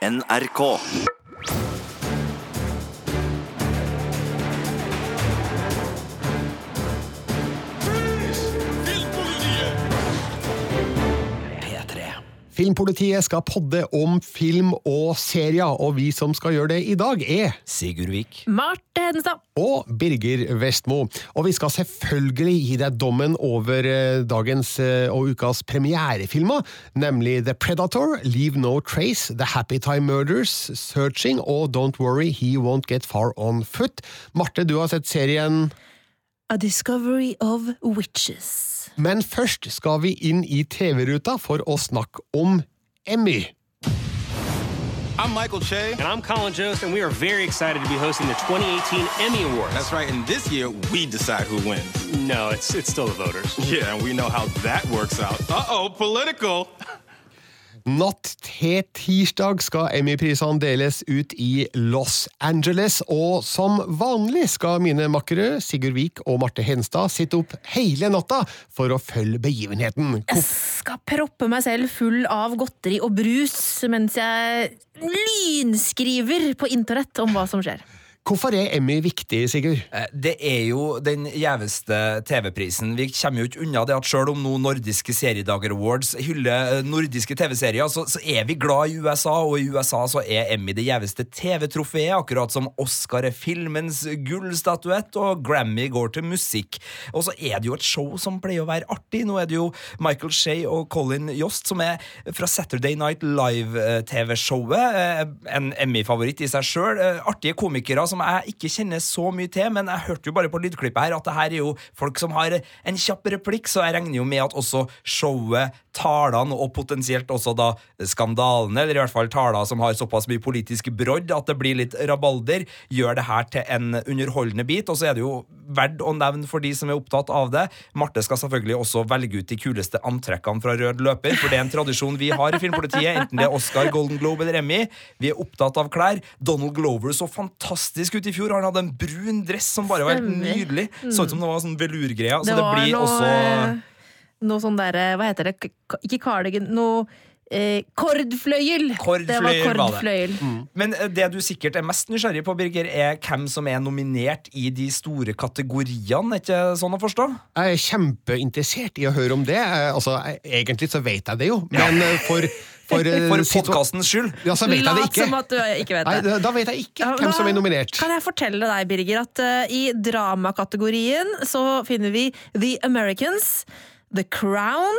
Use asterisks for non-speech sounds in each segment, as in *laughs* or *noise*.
NRK. Filmpolitiet skal podde om film og serier, og vi som skal gjøre det i dag, er Sigurd Vik. Marte Hedenstad. og Birger Vestmo. Og vi skal selvfølgelig gi deg dommen over eh, dagens eh, og ukas premierefilmer, nemlig The Predator, Leave No Trace, The Happy Time Murders, Searching og Don't Worry, He Won't Get Far On Foot. Marte, du har sett serien A Discovery of Witches. Men først skal vi inn i TV-ruta for å snakke om Emmy. I'm Michael Che. And I'm Colin Jost, and we are very excited to be hosting the 2018 Emmy Awards. That's right, and this year we decide who wins. No, it's it's still the voters. Yeah, and we know how that works out. Uh oh, political. *laughs* Natt til tirsdag skal Emmy-prisene deles ut i Los Angeles, og som vanlig skal mine makkere Sigurd Vik og Marte Henstad sitte opp hele natta for å følge begivenheten. Jeg skal proppe meg selv full av godteri og brus mens jeg lynskriver på internett om hva som skjer. Hvorfor er Emmy viktig, Sigurd? Eh, Det er jo den gjeveste TV-prisen. Vi kommer jo ikke unna det at selv om nå Nordiske seriedager Awards hyller eh, nordiske TV-serier, så, så er vi glad i USA, og i USA så er Emmy det gjeveste TV-trofeet, akkurat som Oscar er filmens gullstatuett, og Grammy går til musikk. Og så er det jo et show som pleier å være artig. Nå er det jo Michael Shea og Colin Jost som er fra Saturday Night Live-TV-showet. eh, En Emmy-favoritt i seg sjøl. Artige komikere som jeg ikke kjenner så mye til, men jeg hørte jo bare på lydklippet her at det her er jo folk som har en kjapp replikk, så jeg regner jo med at også showet, talene og potensielt også da skandalene, eller i hvert fall taler som har såpass mye politisk brodd at det blir litt rabalder, gjør det her til en underholdende bit. Og så er det jo verdt å nevne for de som er opptatt av det. Marte skal selvfølgelig også velge ut de kuleste antrekkene fra rød løper, for det er en tradisjon vi har i Filmpolitiet, enten det er Oscar, Golden Globe eller Emmy. Vi er opptatt av klær. Donald Glover så fantastisk ut i fjor. Han hadde en brun dress som bare var helt nydelig. Så ut som det var sånn velurgreier. Så Det det var blir noe, også eh, noe sånn derre Hva heter det? Ikke cardigan, noe eh, Kordfløyel! det var Kordfløyel var det. Mm. Men eh, det du sikkert er mest nysgjerrig på, Birger, er hvem som er nominert i de store kategoriene. Er ikke sånn å forstå? Jeg er kjempeinteressert i å høre om det. Eh, Altså, Egentlig så vet jeg det jo, men eh, for For, eh, For podkastens skyld. Ja, så vet jeg det Lat ikke. som at du ikke vet det. da da vet jeg ikke Ja, hvem da som er nominert. Kan jeg fortelle deg, Birger, at uh, i dramakategorien så finner vi The Americans, The Crown,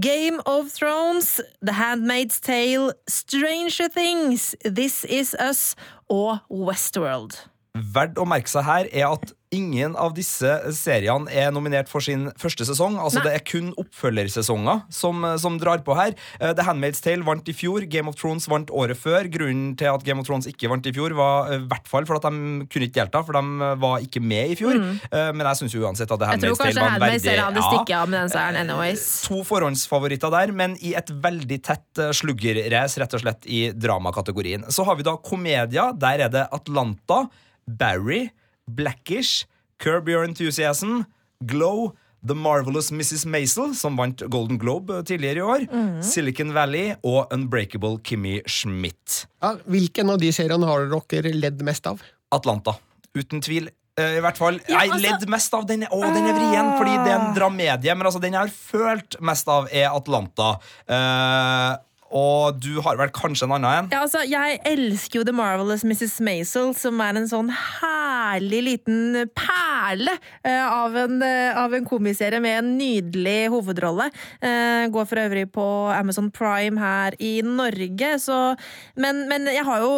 Game of Thrones, The Handmaid's Tale, Stranger Things, This Is Us og Westworld. Verdt å merke seg her er at ingen av disse seriene er nominert for sin første sesong. Altså Nei. Det er kun oppfølgersesonger som, som drar på her. Eh, The Handmaid's Tale vant i fjor. Game of Thrones vant året før. Grunnen til at Game of Thrones ikke vant i fjor, var eh, i hvert fall for at de kunne ikke delta, for de eh, var ikke med i fjor. Eh, Men jeg syns uansett at The Mm. Jeg tror Handmaid's Tale kanskje var en Handmaid's verdig Tale hadde Ja. av med den seieren anyways. To forhåndsfavoritter der, men i et veldig tett eh, sluggerrace, rett og slett, i dramakategorien. Så har vi da komedia. Der er det Atlanta, Barry, Blackish, Curb Your Enthusiasm, Glow, The Marvelous Mrs. Maisel, som vant Golden Globe eh, tidligere i år, Silicon Valley og Unbreakable Kimmy Schmidt. Ja, hvilken av de seriene har dere ledd mest av? Atlanta. Uten tvil. Eh, I hvert fall, Ja, Jeg altså- ledd mest av den Å, den er vrien, fordi det er en dramedie. Men altså, den jeg har følt mest av, er Atlanta. Eh, og du har vel kanskje en annen en? Ja, altså, jeg elsker jo The Marvelous Mrs. Maisel, som er en sånn herlig liten perle eh, av, en, eh, av en komiserie med en nydelig hovedrolle. Eh, går for øvrig på Amazon Prime her i Norge, så Men, men jeg har jo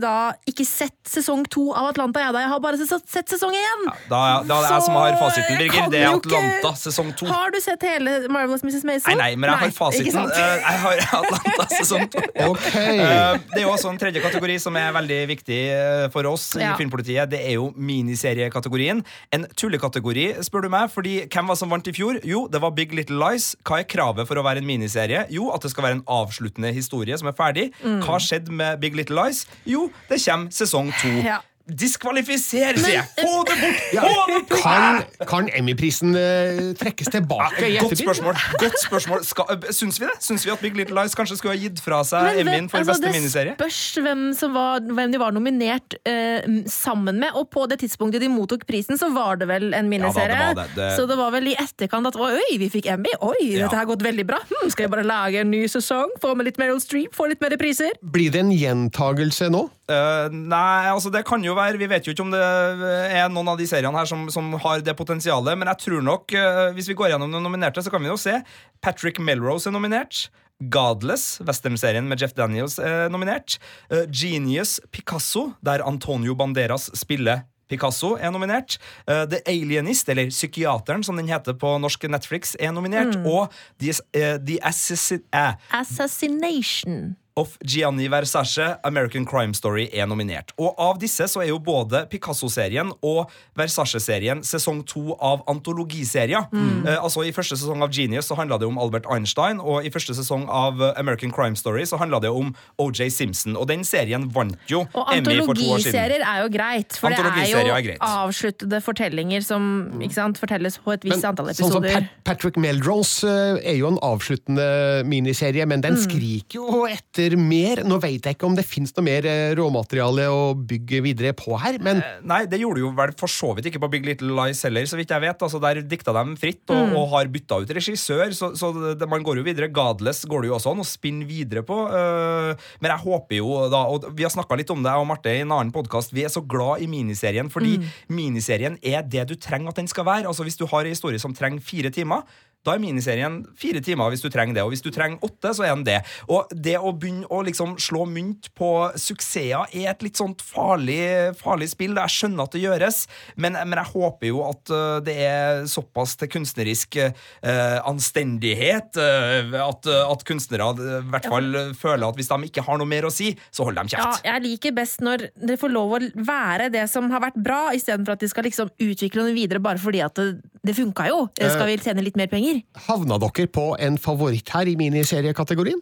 da ikke sett sesong to av Atlanta, jeg, da. Jeg har bare sett, sett sesong én! Da, da er det jeg som har fasiten, Birger. Det er Atlanta sesong to. Har du sett hele Marvelous Mrs. Maisel? Nei, nei, men jeg har fasiten. Jeg har *laughs* Atlanta sesong sånt. *laughs* Ok. Eh, Det er jo også en tredje kategori som er veldig viktig eh, for oss i Ja. Filmpolitiet. Det er jo miniseriekategorien. En tullekategori, spør du meg. Fordi hvem var som vant i fjor? Jo, det var Big Little Lies. Hva er kravet for å være en miniserie? Jo, at det skal være en avsluttende historie som er ferdig. Mm. Hva skjedde med Big Little Lies? Jo, det kommer sesong to. Ja. Diskvalifiser, sier jeg! Få det bort! Få det bort! Kan, kan Emmy-prisen eh, trekkes tilbake i Godt ettertid? spørsmål. Godt spørsmål. Skal, øh, syns vi det? Syns vi at Big Little Lies kanskje skulle ha gitt fra seg Emmyen for altså, beste miniserie? Det spørs hvem, som var, hvem de var nominert eh, sammen med, og på det tidspunktet de mottok prisen, så var det vel en miniserie. Ja, da, det var det. Det- Så det var vel i etterkant at oi, vi fikk Emmy, oi, Ja. dette har gått veldig bra. Hm, skal vi bare lage en ny sesong, få med litt Meryl Streep, få litt mer priser? Blir det en gjentagelse nå? Eh, nei, altså det kan jo være Vi vet jo ikke om det er noen av de seriene her som, som har det potensialet, men jeg tror nok, eh, hvis vi går gjennom de nominerte, så kan vi jo se Patrick Melrose er nominert. Godless, westernserien med Jeff Daniels, er nominert. Eh, Genius Picasso, der Antonio Banderas spiller Picasso er nominert. Eh, The Alienist, eller Psykiateren, som den heter på norsk Netflix, er nominert. Og The, uh, The Assassin... Uh, Assassination. Of Gianni Versace, American Crime Story, er nominert. Og av disse så er jo både Picasso-serien og Versace-serien sesong to av antologiserier. Eh, altså I første sesong av Genius så handla det om Albert Einstein, og i første sesong av American Crime Story så handla det om OJ Simpson. Og den serien vant jo Og Emmy for to år siden. antologiserier er jo greit, for det er jo er avsluttede fortellinger som ikke sant, fortelles på et visst antall sånn som episoder. Pat Patrick Melrose eh, er jo en avsluttende miniserie, men Mm. skriker jo etter mer. Nå vet jeg ikke om det fins noe mer eh, råmateriale å bygge videre på her, men Nei, det gjorde jo vel for så vidt ikke på Big Little Lies heller, så vidt jeg vet. Altså, der dikta de fritt og, Mm. og har bytta ut regissør, så, så det, man går jo videre. Godless går det jo også an å spinne videre på. Uh, men jeg håper jo da Og vi har snakka litt om det, jeg og Marte, i en annen podkast. Vi er så glad i miniserien fordi Mm. miniserien er det du trenger at den skal være. Altså Hvis du har en historie som trenger fire timer, da er miniserien fire timer hvis du trenger det. Og hvis du trenger åtte, så er den det. Og det å begynne å liksom slå mynt på suksesser er et litt sånt farlig, farlig spill. Jeg skjønner at det gjøres, men, men jeg håper jo at øh, det er såpass til kunstnerisk uh, anstendighet uh, at, at kunstnere i hvert fall ja. føler at hvis de ikke har noe mer å si, så holder de Ja, jeg liker best når det får lov å være det som har vært bra, istedenfor at de skal liksom utvikle noe videre bare fordi at det, det funka jo. Skal vi tjene litt mer penger? Havna dere på en favoritt her i miniseriekategorien?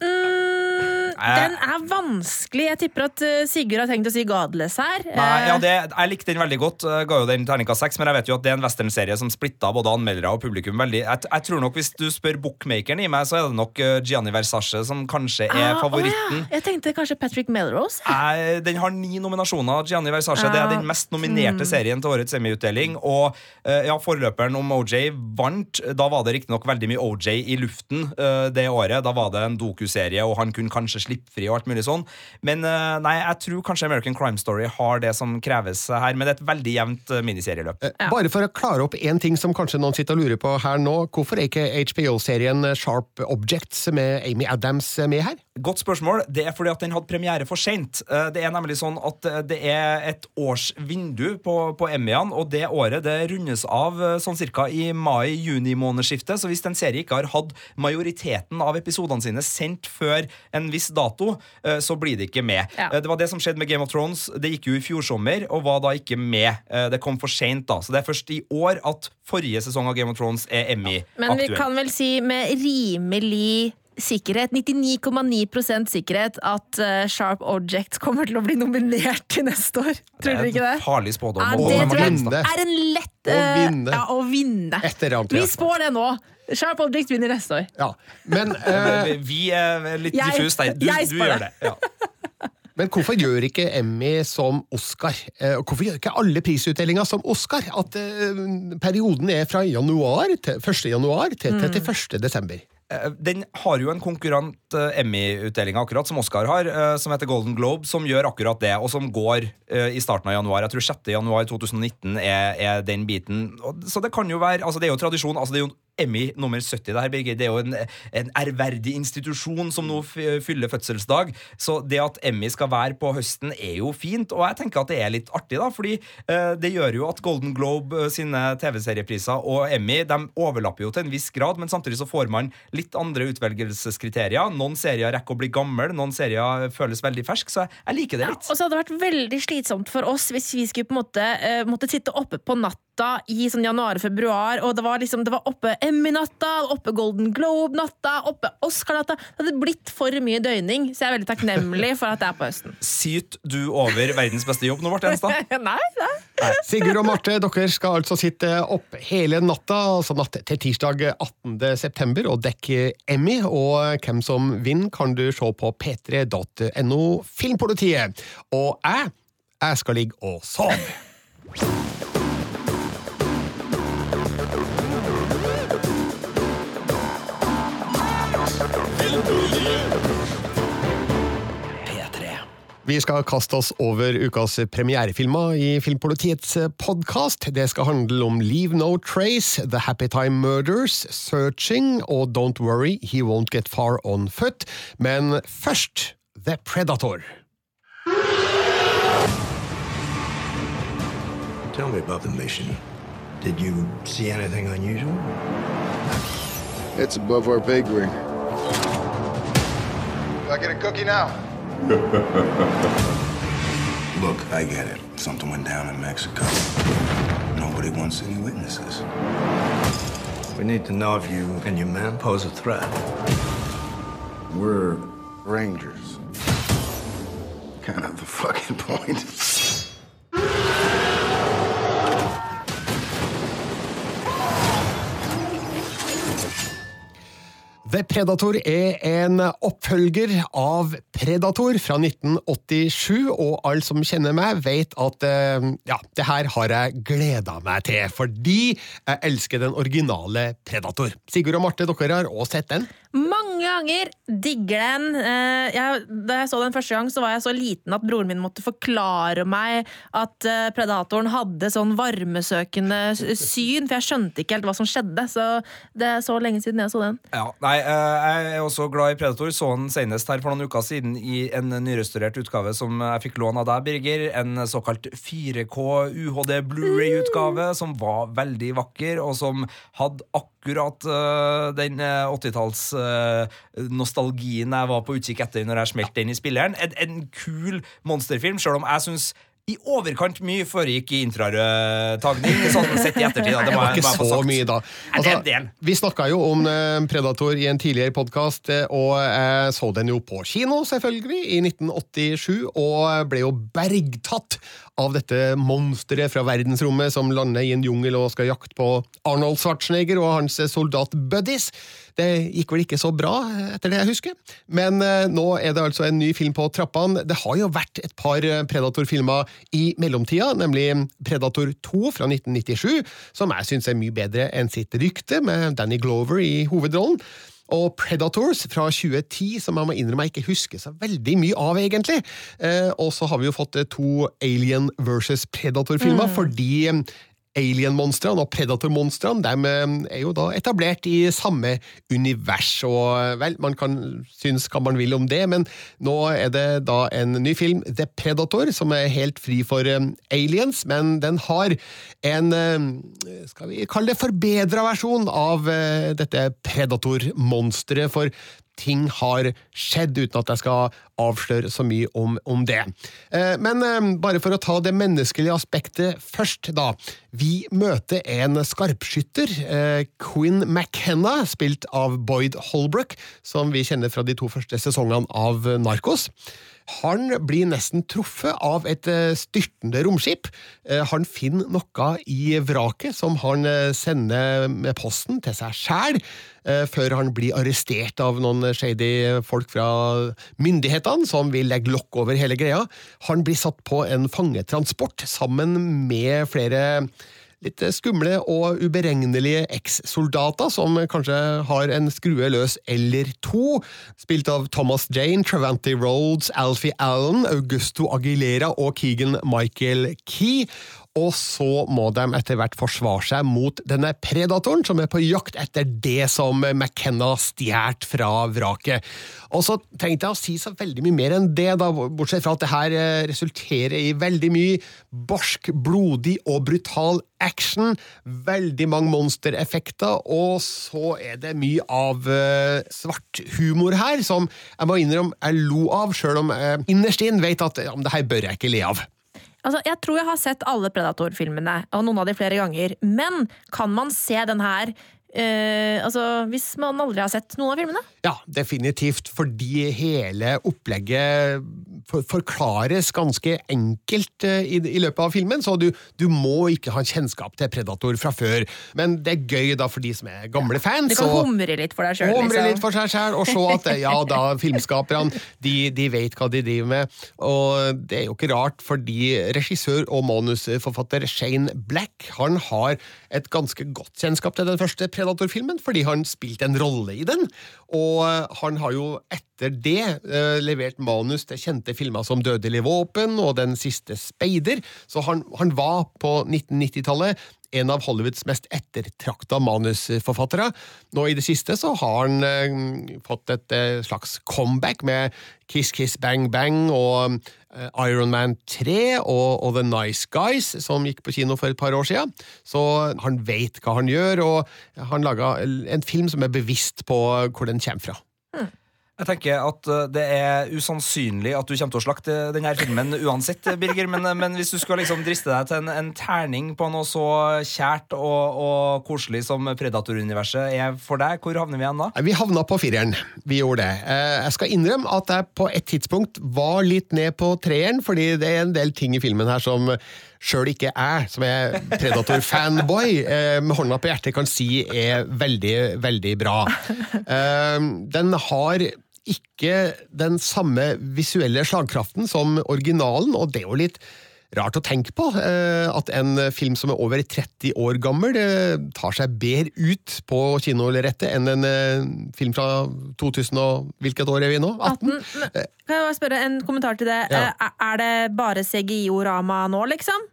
Den er vanskelig. Jeg tipper at eh, Sigurd har tenkt å si Godless her. Nei, ja, Eh, det, Jeg likte den veldig godt. Jeg ga jo den terninga seks, men jeg vet jo at det er en westernserie som splitta både anmeldere og publikum veldig. Jeg, jeg tror nok Hvis du spør bookmakeren i meg, så er det nok Gianni Versace som kanskje er ah, favoritten. å ja. Jeg tenkte kanskje Patrick Melrose. Jeg- den har ni nominasjoner. Gianni Versace Det er den mest nominerte serien til årets Emmy-utdeling. Og eh, ja, forløperen om OJ vant. Da var det riktignok veldig mye OJ i luften eh, det året. Da var det en dokuserie, og han kunne kanskje slippe fri og alt mulig sånn. Men eh, nei, jeg tror kanskje American Crime Story har det som kreves her. Men det er et veldig jevnt eh, miniserieløp. Ja. Bare for å klare opp én ting som kanskje noen sitter og lurer på her nå. Hvorfor er ikke HBO-serien Sharp Objects med Amy Adams med her? Godt spørsmål. Det er fordi at den hadde premiere for seint. Det er nemlig sånn at eh, det er et årsvindu på, på Emmyene, og det året det rundes av eh, sånn cirka i mai-juni-månedsskiftet. Så hvis en serie ikke har hatt majoriteten av episodene sine sendt før en viss dato, eh, så blir det ikke med. Ja. Eh, Det var det som skjedde med Game of Thrones. Det gikk jo i fjor sommer og var da ikke med. Eh, Det kom for seint da. Så det er først i år at forrige sesong av Game of Thrones er Men vi kan vel si med rimelig sikkerhet, 99,9 sikkerhet, at eh, Sharp Object kommer til å bli nominert til neste år. Tror dere ikke det? Farlig spådom. Ja, det tror jeg er en lett Å eh, vinne. Ja, å vinne. Vi spår det nå. Sharp Object vinner neste år. Ja, men, *laughs* uh, Vi er litt diffuse diffus der. Du, jeg du gjør det. det. Ja. *laughs* men hvorfor gjør ikke Emmy som Oscar? Eh, hvorfor gjør ikke alle prisutdelinga som Oscar? At eh, perioden er fra januar til 1. januar til 31. desember. Eh, Den har jo en konkurrent eh, Emmy-utdeling akkurat, som Oscar har, eh, som heter Golden Globe, som gjør akkurat det, og som går i starten av januar. Jeg tror 6. januar 2019 er, er den biten. Så det kan jo være altså Det er jo tradisjon. altså det er jo Emmy nummer 70. Det, Birgit. det er jo en, en ærverdig institusjon som nå fyller fødselsdag. Så det at Emmy skal være på høsten, er jo fint. Og jeg tenker at det er litt artig, da, fordi eh, det gjør jo at Golden Globe eh, sine TV-seriepriser og Emmy de overlapper jo til en viss grad, men samtidig så får man litt andre utvelgelseskriterier. Noen serier rekker å bli gammel, noen serier føles veldig fersk, så jeg, jeg liker det litt. Og så hadde det vært veldig slitsomt for oss hvis vi skulle på en måte uh, måtte sitte oppe på natta natta i sånn januar-februar, og det var liksom, det var oppe Emmy-natta, oppe Golden Globe-natta, oppe Oscar-natta. Det hadde blitt for mye døgning, så jeg er veldig takknemlig for at det er på høsten. Syter du over verdens beste jobb nå, Marte Enstad? *laughs* Nei, nei. Sigurd og Marte, dere skal altså sitte opp hele natta, altså natt til tirsdag 18. september, og dekke Emmy. Og hvem som vinner, kan du se på p3.no Filmpolitiet. Og jeg, jeg skal ligge og sove. Vi skal kaste oss over ukas premierefilmer i Filmpolitiets podkast. Det skal handle om Leave No Trace, The Happy Time Murders, Searching og Don't Worry, He Won't Get Far On Foot. Men først The Predator. Tell me about the mission. Did you see anything unusual? It's above our pay grade. Do I get a cookie now? *laughs* Look, I get it. Something went down in Mexico. Nobody wants any witnesses. We need to know if you and your men pose a threat. We're rangers. Kind of the fucking point. The Predator er en oppfølger av Predator fra 1987, og alle som kjenner meg, vet at eh, ja, det her har jeg gleda meg til, fordi jeg elsker den originale Predator. Sigurd og Marte, dere har også sett den? mange ganger. Digger den. Eh, jeg, da jeg så den første gang, så var jeg så liten at broren min måtte forklare meg at eh, predatoren hadde sånn varmesøkende syn, for jeg skjønte ikke helt hva som skjedde. Så det er så lenge siden jeg så den. Ja, nei, eh, jeg er også glad i Predator. Så den senest her for noen uker siden i en nyrestaurert utgave som jeg fikk lån av deg, Birger. En såkalt 4K UHD Blu-ray-utgave som var veldig vakker, og som hadde akkurat den 80-talls nostalgien jeg var på utkikk etter når jeg smelte inn i spilleren. En, en kul monsterfilm, sjøl om jeg syns i overkant mye foregikk i infrarød. *laughs* Sånn sett i ettertid. Da. Det, var ikke så mye, da. Altså, vi snakka jo om eh, Predator i en tidligere podkast, eh, og jeg så den jo på kino, selvfølgelig, i 1987, og ble jo bergtatt av dette monsteret fra verdensrommet som lander i en jungel og skal jakte på Arnold Schwarzenegger og hans soldatbuddies. Det gikk vel ikke så bra, etter det jeg husker. Men eh, nå er det altså en ny film på trappene. Det har jo vært et par eh, Predator-filmer i mellomtida, nemlig Predator 2 fra 1997, som jeg syns er mye bedre enn sitt rykte, med Danny Glover i hovedrollen. Og Predators fra 2010, som jeg må innrømme jeg ikke husker så veldig mye av, egentlig. Eh, og så har vi jo fått eh, to Alien versus Predator-filmer, fordi eh, Alien-monstrene og Predator-monstrene eh, er jo da etablert i samme univers. Og eh, vel, man kan synes hva man vil om det, men nå er det da en ny film, The Predator, som er helt fri for eh, aliens, men den har en skal vi kalle det forbedra versjon av dette Predator-monsteret. for ting har skjedd, uten at jeg skal avsløre så mye om, om det. Eh, Men eh, bare for å ta det menneskelige aspektet først, da. Vi møter en skarpskytter, eh, Quinn McKenna, spilt av Boyd Holbrook, som vi kjenner fra de to første sesongene av Narkos. Han blir nesten truffet av et eh, styrtende romskip. Eh, Han finner noe i vraket som han eh, sender med posten til seg sjæl, før han blir arrestert av noen shady folk fra myndighetene, som vil legge lokk over hele greia. Han blir satt på en fangetransport sammen med flere litt skumle og uberegnelige eks-soldater som kanskje har en skrue løs eller to, spilt av Thomas Jane, Travanti Rhodes, Alfie Allen, Augusto Aguilera og Keegan Michael Key. Og så må de etter hvert forsvare seg mot denne predatoren, som er på jakt etter det som McKenna stjal fra vraket. Og så tenkte jeg å si så veldig mye mer enn det, da, bortsett fra at det her eh, resulterer i veldig mye barsk, blodig og brutal action, veldig mange monstereffekter, og så er det mye av uh, svart humor her, som jeg må innrømme jeg lo av, sjøl om jeg innerst inn vet at ja, det her bør jeg ikke le av. Altså, jeg tror jeg har sett alle Predator-filmene, og noen av de flere ganger. Men kan man se den her eh, altså, hvis man aldri har sett noen av filmene? Ja, definitivt, fordi hele opplegget for forklares ganske enkelt eh, i, i løpet av filmen, så du, du, må ikke ha kjennskap til Predator fra før. Men det er gøy da for de som er gamle fans. Du kan humre litt for deg sjøl. Humre liksom. litt for seg sjøl, og se at ja da, *laughs* filmskaperne de, de vet hva de driver med. Og det er jo ikke rart, fordi regissør og manusforfatter Shane Black han har et ganske godt kjennskap til den første Predator-filmen, fordi han spilte en rolle i den. Og han har jo etter det eh, levert manus til kjente filmer som Dødelig våpen og Den siste speider, så han, han var på 1990-tallet en av Hollywoods mest ettertrakta manusforfattere. Nå i det siste så har han eh, fått et eh, slags comeback med Kiss Kiss Bang Bang og eh, Iron Man 3 og, og, The Nice Guys, som gikk på kino for et par år siden. Så han veit hva han gjør, og han laga en film som er bevisst på hvor den kommer fra. Hmm. Jeg tenker at eh, Det er usannsynlig at du kommer til å slakte denne filmen uansett, *laughs* Birger. Men, eh, men hvis du skal liksom driste deg til en, en terning på noe så kjært og, og koselig som Predator-universet er for deg, hvor havner vi igjen da? Vi havna på fireren. Vi gjorde det. Eh, jeg skal innrømme at jeg på et tidspunkt var litt ned på treeren, fordi det er en del ting i filmen her som sjøl ikke jeg, som er Predator-fanboy, *laughs* med hånda på hjertet kan si er veldig, veldig bra. *laughs* Den har ikke den samme visuelle slagkraften som originalen, og det er jo litt rart å tenke på eh, at en film som er over 30 år gammel, eh, tar seg bedre ut på kinolerretet enn en eh, film fra 2000 og Hvilket år er vi nå? 18? 18. Kan jeg bare spørre en kommentar til det? Ja. Er det bare CGI-orama nå, liksom?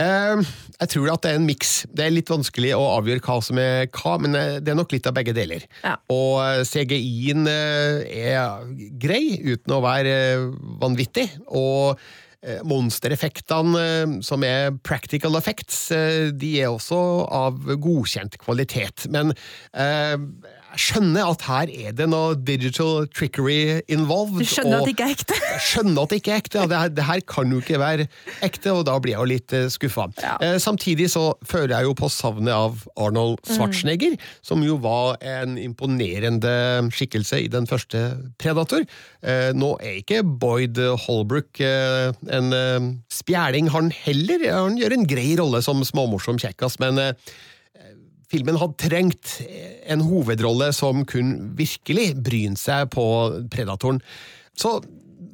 Uh, jeg tror at det er en miks. Det er litt vanskelig å avgjøre hva som er hva, men eh, det er nok litt av begge deler. Ja. Og eh, CGI-en er grei, uten å være vanvittig. Og monstereffektene, som er practical effects, de er også av godkjent kvalitet. Men skjønner at her er det noe digital trickery involved. Du skjønner at det ikke er ekte? *laughs* Skjønner at det ikke er ekte. Ja, det, her, det, her, kan jo ikke være ekte, og da blir jeg jo litt uh, skuffa. Ja. Eh, samtidig så føler jeg jo på savnet av Arnold Schwarzenegger, mm. som jo var en imponerende skikkelse i den første Predator. Eh, nå er ikke Boyd Holbrook eh, en eh, spjæling, han heller. Han gjør en grei rolle som småmorsom kjekkas, men eh, filmen hadde trengt en hovedrolle som kunne virkelig bryne seg på Predatoren. Så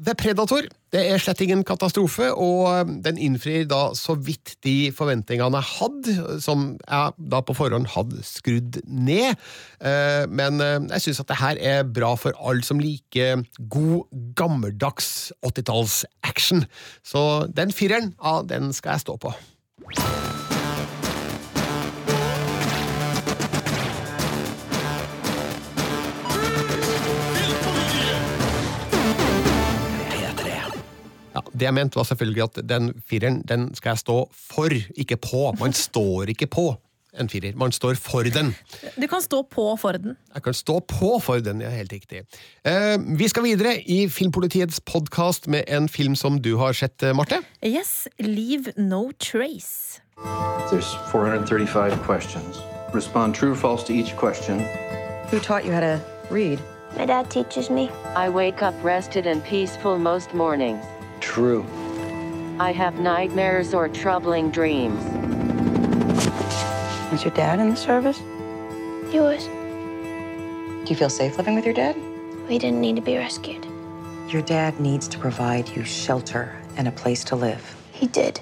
The Predator det er slett ingen katastrofe, og den innfrir da så vidt de forventningene jeg hadde, som jeg da på forhånd hadde skrudd ned. Eh, men eh, jeg syns at det her er bra for alle som liker god, gammeldags 80-talls-action. Så den fireren, ja, den skal jeg stå på. Det jeg mente, var selvfølgelig at den fireren den skal jeg stå for, ikke på. Man står ikke på en firer. Man står for den. Du kan stå på for den. Jeg kan stå på for den, ja, helt riktig. Eh, vi skal videre i Filmpolitiets podkast med en film som du har sett, eh, Marte. Yes, Leave No Trace. There's 435 questions. Respond true or false to each question. Who taught you how to read? My dad teaches me. I wake up rested and peaceful most mornings. True. I have nightmares or troubling dreams. Was your dad in the service? He was. Do you feel safe living with your dad? We didn't need to be rescued. Your dad needs to provide you shelter and a place to live. He did.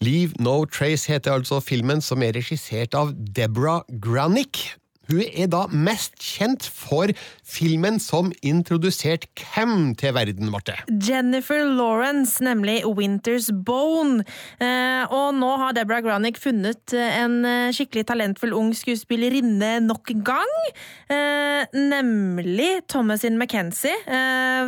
Leave No Trace heter altså filmen som er regissert av Deborah Granick. Hun er da mest kjent for filmen som introduserte hvem til verden, Marte? Jennifer Lawrence, nemlig Winters Bone. Eh, og nå har Deborah Granick funnet en eh, skikkelig talentfull ung skuespillerinne nok en gang. Eh, nemlig Thomasin McKenzie.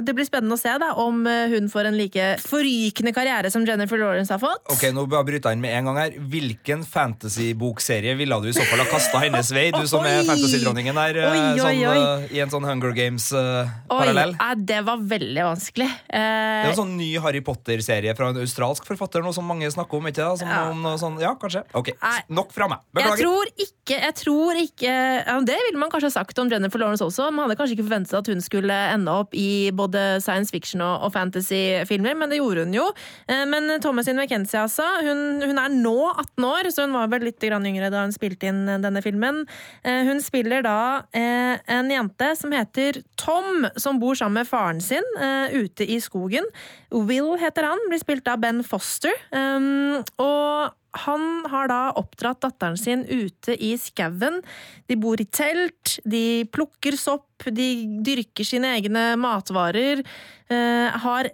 Det blir spennende å se da, om hun får en like forrykende karriere som Jennifer Lawrence har fått. Ok, nå bryter jeg inn med en gang her. Hvilken fantasybokserie ville du i så fall ha kasta hennes vei? Du som er fantasy-dronningen der, eh, Oi, oi, sånn, oi. eh, i en sånn Hunger Games-parallell. nei, det var veldig vanskelig. Det er en sånn ny Harry Potter-serie fra en australsk forfatter noe som mange snakker om. ikke det? Som, Ja. sånn, ja, kanskje. Ok. Nok fra meg. jeg tror ikke, jeg tror ikke ja, Det ville man kanskje ha sagt om Jennifer Lawrence også. Man hadde kanskje ikke forventet at hun skulle ende opp i både science fiction og, og fantasy-filmer, men det gjorde hun jo. Uh, Men Thomasin McKenzie, altså. Hun, hun er nå 18 år, så hun var vel litt grann yngre da hun spilte inn denne filmen. Eh, Hun spiller da eh, en jente som heter Tom, som bor sammen med faren sin eh, ute i skogen. Will heter han, blir spilt av Ben Foster. Um, og han har da oppdratt datteren sin ute i skauen. De bor i telt, de plukker sopp, de dyrker sine egne matvarer. eh, har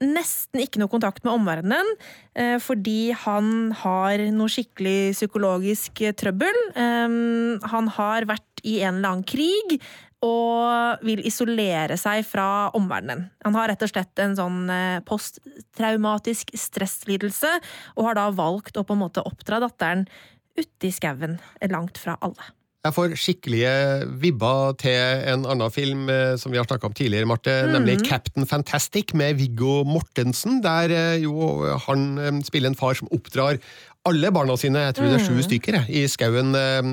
nesten ikke noe kontakt med omverdenen, eh, fordi han har noe skikkelig psykologisk trøbbel. Han har vært i en eller annen krig. Og vil isolere seg fra omverdenen. Han har rett og slett en sånn eh, posttraumatisk stresslidelse, og har da valgt å på en måte oppdra datteren ute i skauen, langt fra alle. Jeg får skikkelige vibber til en annen film eh, som vi har snakka om tidligere, Marte, nemlig Captain Fantastic med Viggo Mortensen, der eh, jo han eh, spiller en far som oppdrar alle barna sine, jeg tror det er sju stykker, jeg, i skauen. Eh,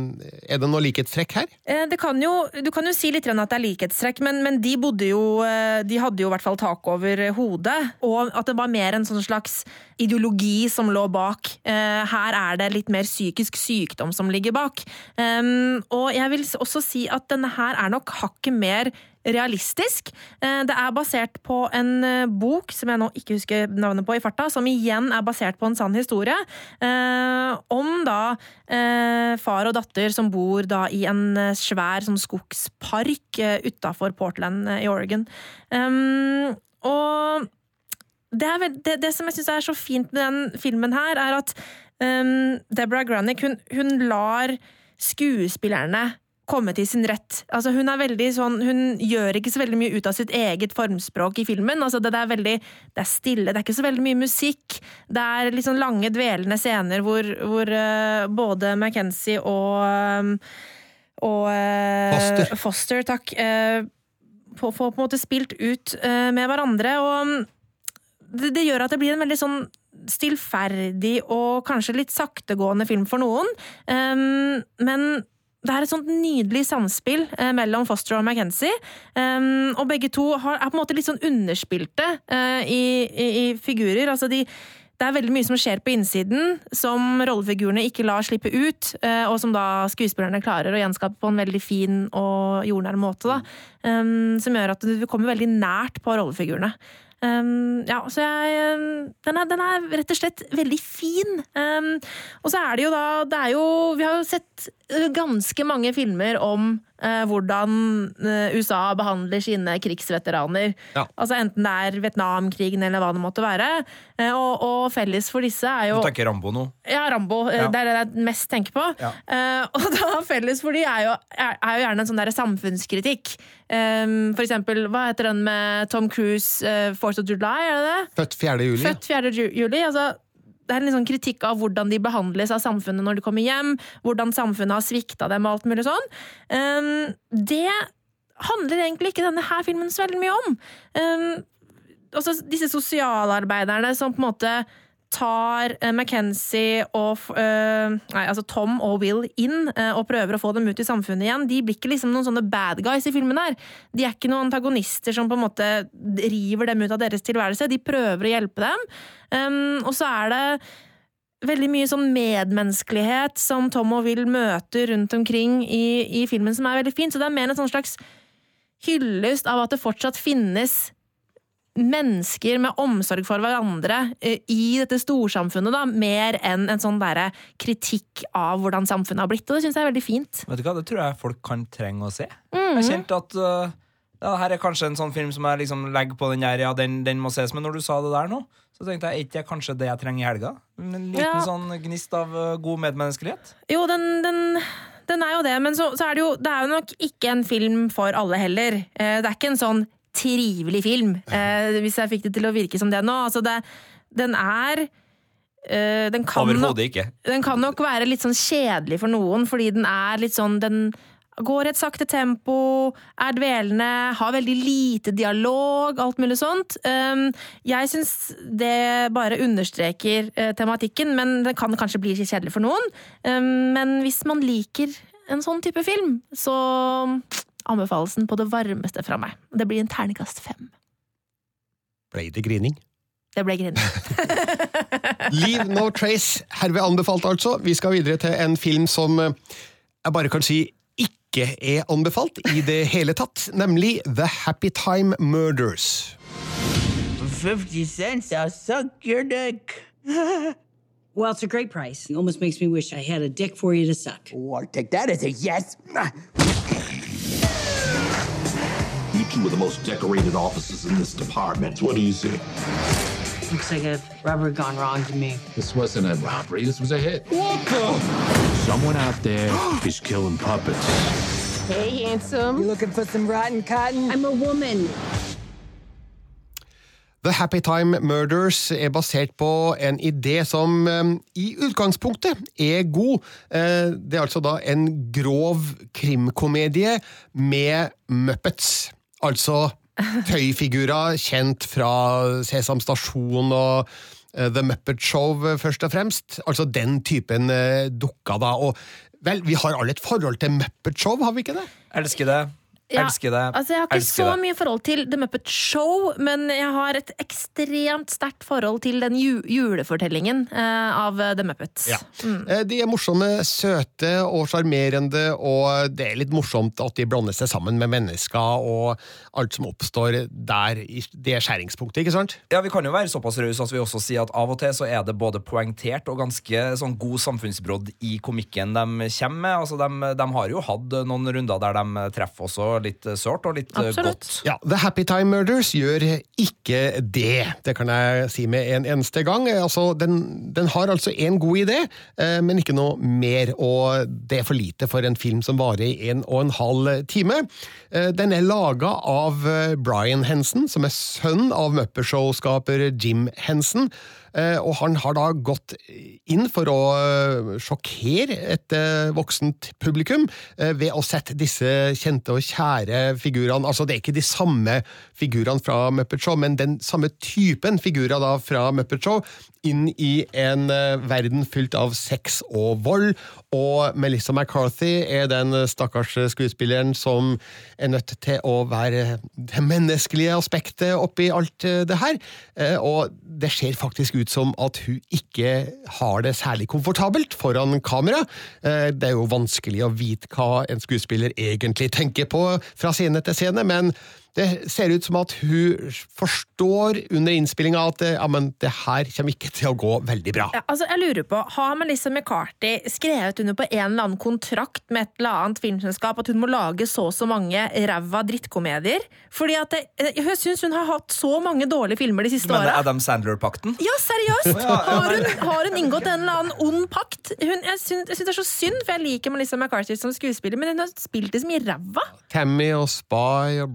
Er det noe likhetstrekk her? Eh, Det kan jo, du kan jo si litt at det er likhetstrekk, men, men de bodde jo eh, De hadde jo i hvert fall tak over hodet, og at det var mer en sånn slags ideologi som lå bak. Her er det litt mer psykisk sykdom som ligger bak. Og jeg vil også si at denne her er nok hakket mer realistisk. Eh, Det er basert på en eh, bok som jeg nå ikke husker navnet på i farta, som igjen er basert på en sann historie. eh, Om da far og datter som bor da i en svær sånn skogspark utafor Portland i Oregon. Og det, er det, det som jeg syns er så fint med den filmen her, er at Deborah Granick, hun, hun lar skuespillerne komme til sin rett. Altså, hun er veldig sånn Hun gjør ikke så veldig mye ut av sitt eget formspråk i filmen. Altså, det, det er veldig Det er stille, det er ikke så veldig mye musikk. Det er litt sånn lange, dvelende scener hvor, hvor uh, både McKenzie og um, og uh, Foster. Foster, takk. Uh, Får på en måte spilt ut med hverandre. Og um, det, det gjør at det blir en veldig sånn stillferdig og kanskje litt saktegående film for noen. Um, men det er et sånt nydelig samspill eh, mellom Foster og McKenzie. Um, og begge to har, er på en måte litt sånn underspilte uh, i, i, i figurer. Altså de, det er veldig mye som skjer på innsiden, som rollefigurene ikke lar slippe ut, uh, og som da skuespillerne klarer å gjenskape på en veldig fin og jordnær måte. Da. Um, som gjør at du kommer veldig nært på rollefigurene. Um, ja, så jeg um, den, er, den er rett og slett veldig fin. Um, og så er det jo da det er jo, Vi har jo sett uh, ganske mange filmer om hvordan uh, USA behandler sine krigsveteraner. Ja. Altså Enten det er Vietnamkrigen eller hva det måtte være. Uh, og, og felles for disse er jo Du tenker Rambo nå? ja, Rambo. eh, Ja. Det er det jeg mest tenker på. Ja. Eh, og da felles for de er jo, er, er jo gjerne en sånn der samfunnskritikk. For eksempel, hva heter den med Tom Cruise, 4th of July, er det det? Født 4. juli. Født 4. juli. Altså, det er en sånn kritikk av hvordan de behandles av samfunnet når de kommer hjem, hvordan samfunnet har svikta dem og alt mulig sånn. Um, det handler egentlig ikke denne her filmen så veldig mye om. Um, altså disse sosialarbeiderne som på en måte tar eh, McKenzie og eh, Nei, altså Tom og Will inn eh, og prøver å få dem ut i samfunnet igjen. De blir ikke liksom noen sånne bad guys i filmen her. De er ikke noen antagonister som på en måte river dem ut av deres tilværelse. De prøver å hjelpe dem. Og så er det veldig mye sånn medmenneskelighet som Tom og Will møter rundt omkring i, i filmen, som er veldig fint. Så det er mer en sånn slags hyllest av at det fortsatt finnes mennesker med omsorg for hverandre eh, i dette storsamfunnet, da, mer enn en sånn der kritikk av hvordan samfunnet har blitt. Og det syns jeg er veldig fint. Vet du hva, Det tror jeg folk kan trenge å se. Mhm. Jeg kjente at uh, ja, her er kanskje en sånn film som jeg liksom legger på den der, ja, den, den må ses. Men når du sa det der nå, så tenkte jeg, er ikke det kanskje det jeg trenger i helga? En liten Ja. sånn gnist av uh, god medmenneskelighet? Jo, den, den, den er jo det, men så, så er det jo Det er jo nok ikke en film for alle heller. Eh, det er ikke en sånn trivelig film, eh, hvis jeg fikk det til å virke som det nå. Altså, det, den er eh, den kan, nok, Overhodet ikke. den kan nok være litt sånn kjedelig for noen, fordi den er litt sånn Den går i et sakte tempo, er dvelende, har veldig lite dialog, alt mulig sånt. Um, jeg syns det bare understreker uh, tematikken, men det kan kanskje bli litt kjedelig for noen. Um, men hvis man liker en sånn type film, så anbefales den på det varmeste fra meg. Det blir en terningkast fem. Ble det grining? Det ble grining. *laughs* Leave No Trace, herved anbefalt altså. Vi skal videre til en film som eh, jeg bare kan si ikke er anbefalt i det hele tatt, nemlig The Happy Time Murders. 50 cents, I'll suck your dick. *laughs* well, it's a great price. It almost makes me wish I had a dick for you to suck. Oh, I'll take that as a yes. *laughs* You two are the most decorated officers in this department. What do you say? Looks like a robbery gone wrong to me. This wasn't a robbery, this was a hit. What the? Someone out there *gasps* is killing puppets. Hey, handsome. You looking for some rotten cotton? I'm a woman. The Happy Time Murders er basert på en idé som eh, i utgangspunktet er god. Eh, det er altså da en grov krimkomedie med Muppets. Altså tøyfigurer kjent fra Sesam Stasjon og eh, The Muppet Show, eh, først og fremst. Altså den typen dukka dukker, da. Og vel, vi har alle et forhold til Muppet Show, har vi ikke det? Elsker det. Ja, Elsker det. Altså, jeg har ikke Elsker så det. mye forhold til The Muppet Show, men jeg har et ekstremt sterkt forhold til den ju julefortellingen uh, av The Muppets. Ja. Mm. De er morsomme, søte og sjarmerende, og det er litt morsomt at de blander seg sammen med mennesker og alt som oppstår der i det skjæringspunktet, ikke sant? Ja, Vi kan jo være såpass rause at vi også sier at av og til så er det både poengtert og ganske sånn god samfunnsbrodd i komikken de kommer med. Altså, de, de har jo hatt noen runder der de treffer også litt sårt og litt Absolutt. godt. Ja, The Happy Time Murders gjør ikke det. Det kan jeg si med en eneste gang. Altså, den, den har altså en god idé, eh, men ikke noe mer, og det er for lite for en film som varer i en og en halv time. Eh, Den er laga av eh, Brian Henson, som er sønn av Muppet-show-skaper Jim Henson. Eh, Og han har da gått inn for å eh, sjokkere et eh, voksent publikum ved å sette disse kjente og kjære figurene Altså, det er ikke de samme figurene fra Muppet Show, men den samme typen figurer da fra Muppet Show inn i en verden fylt av sex og vold. Og Melissa McCarthy er den stakkars skuespilleren som er nødt til å være det menneskelige aspektet oppi alt det her. Og det ser faktisk ut som at hun ikke har det særlig komfortabelt foran kamera. Eh, Det er jo vanskelig å vite hva en skuespiller egentlig tenker på fra scene til scene, men det ser ut som at hun forstår under innspillinga at eh, ja, men det her kommer ikke til å gå veldig bra. Ja, altså, jeg lurer på, Har Melissa McCarthy skrevet under på en eller annen kontrakt med et eller annet filmselskap at hun må lage så og så mange ræva drittkomedier? Fordi at det, Jeg syns hun har hatt så mange dårlige filmer de siste det åra. Adam Sandler-pakten? Ja, seriøst! *laughs* Har hun, har hun inngått en eller annen ond pakt? Hun, jeg syns det er så synd, for jeg liker Melissa McCarthy som skuespiller, men hun har spilt i så mye ræva. Tammy og Spy og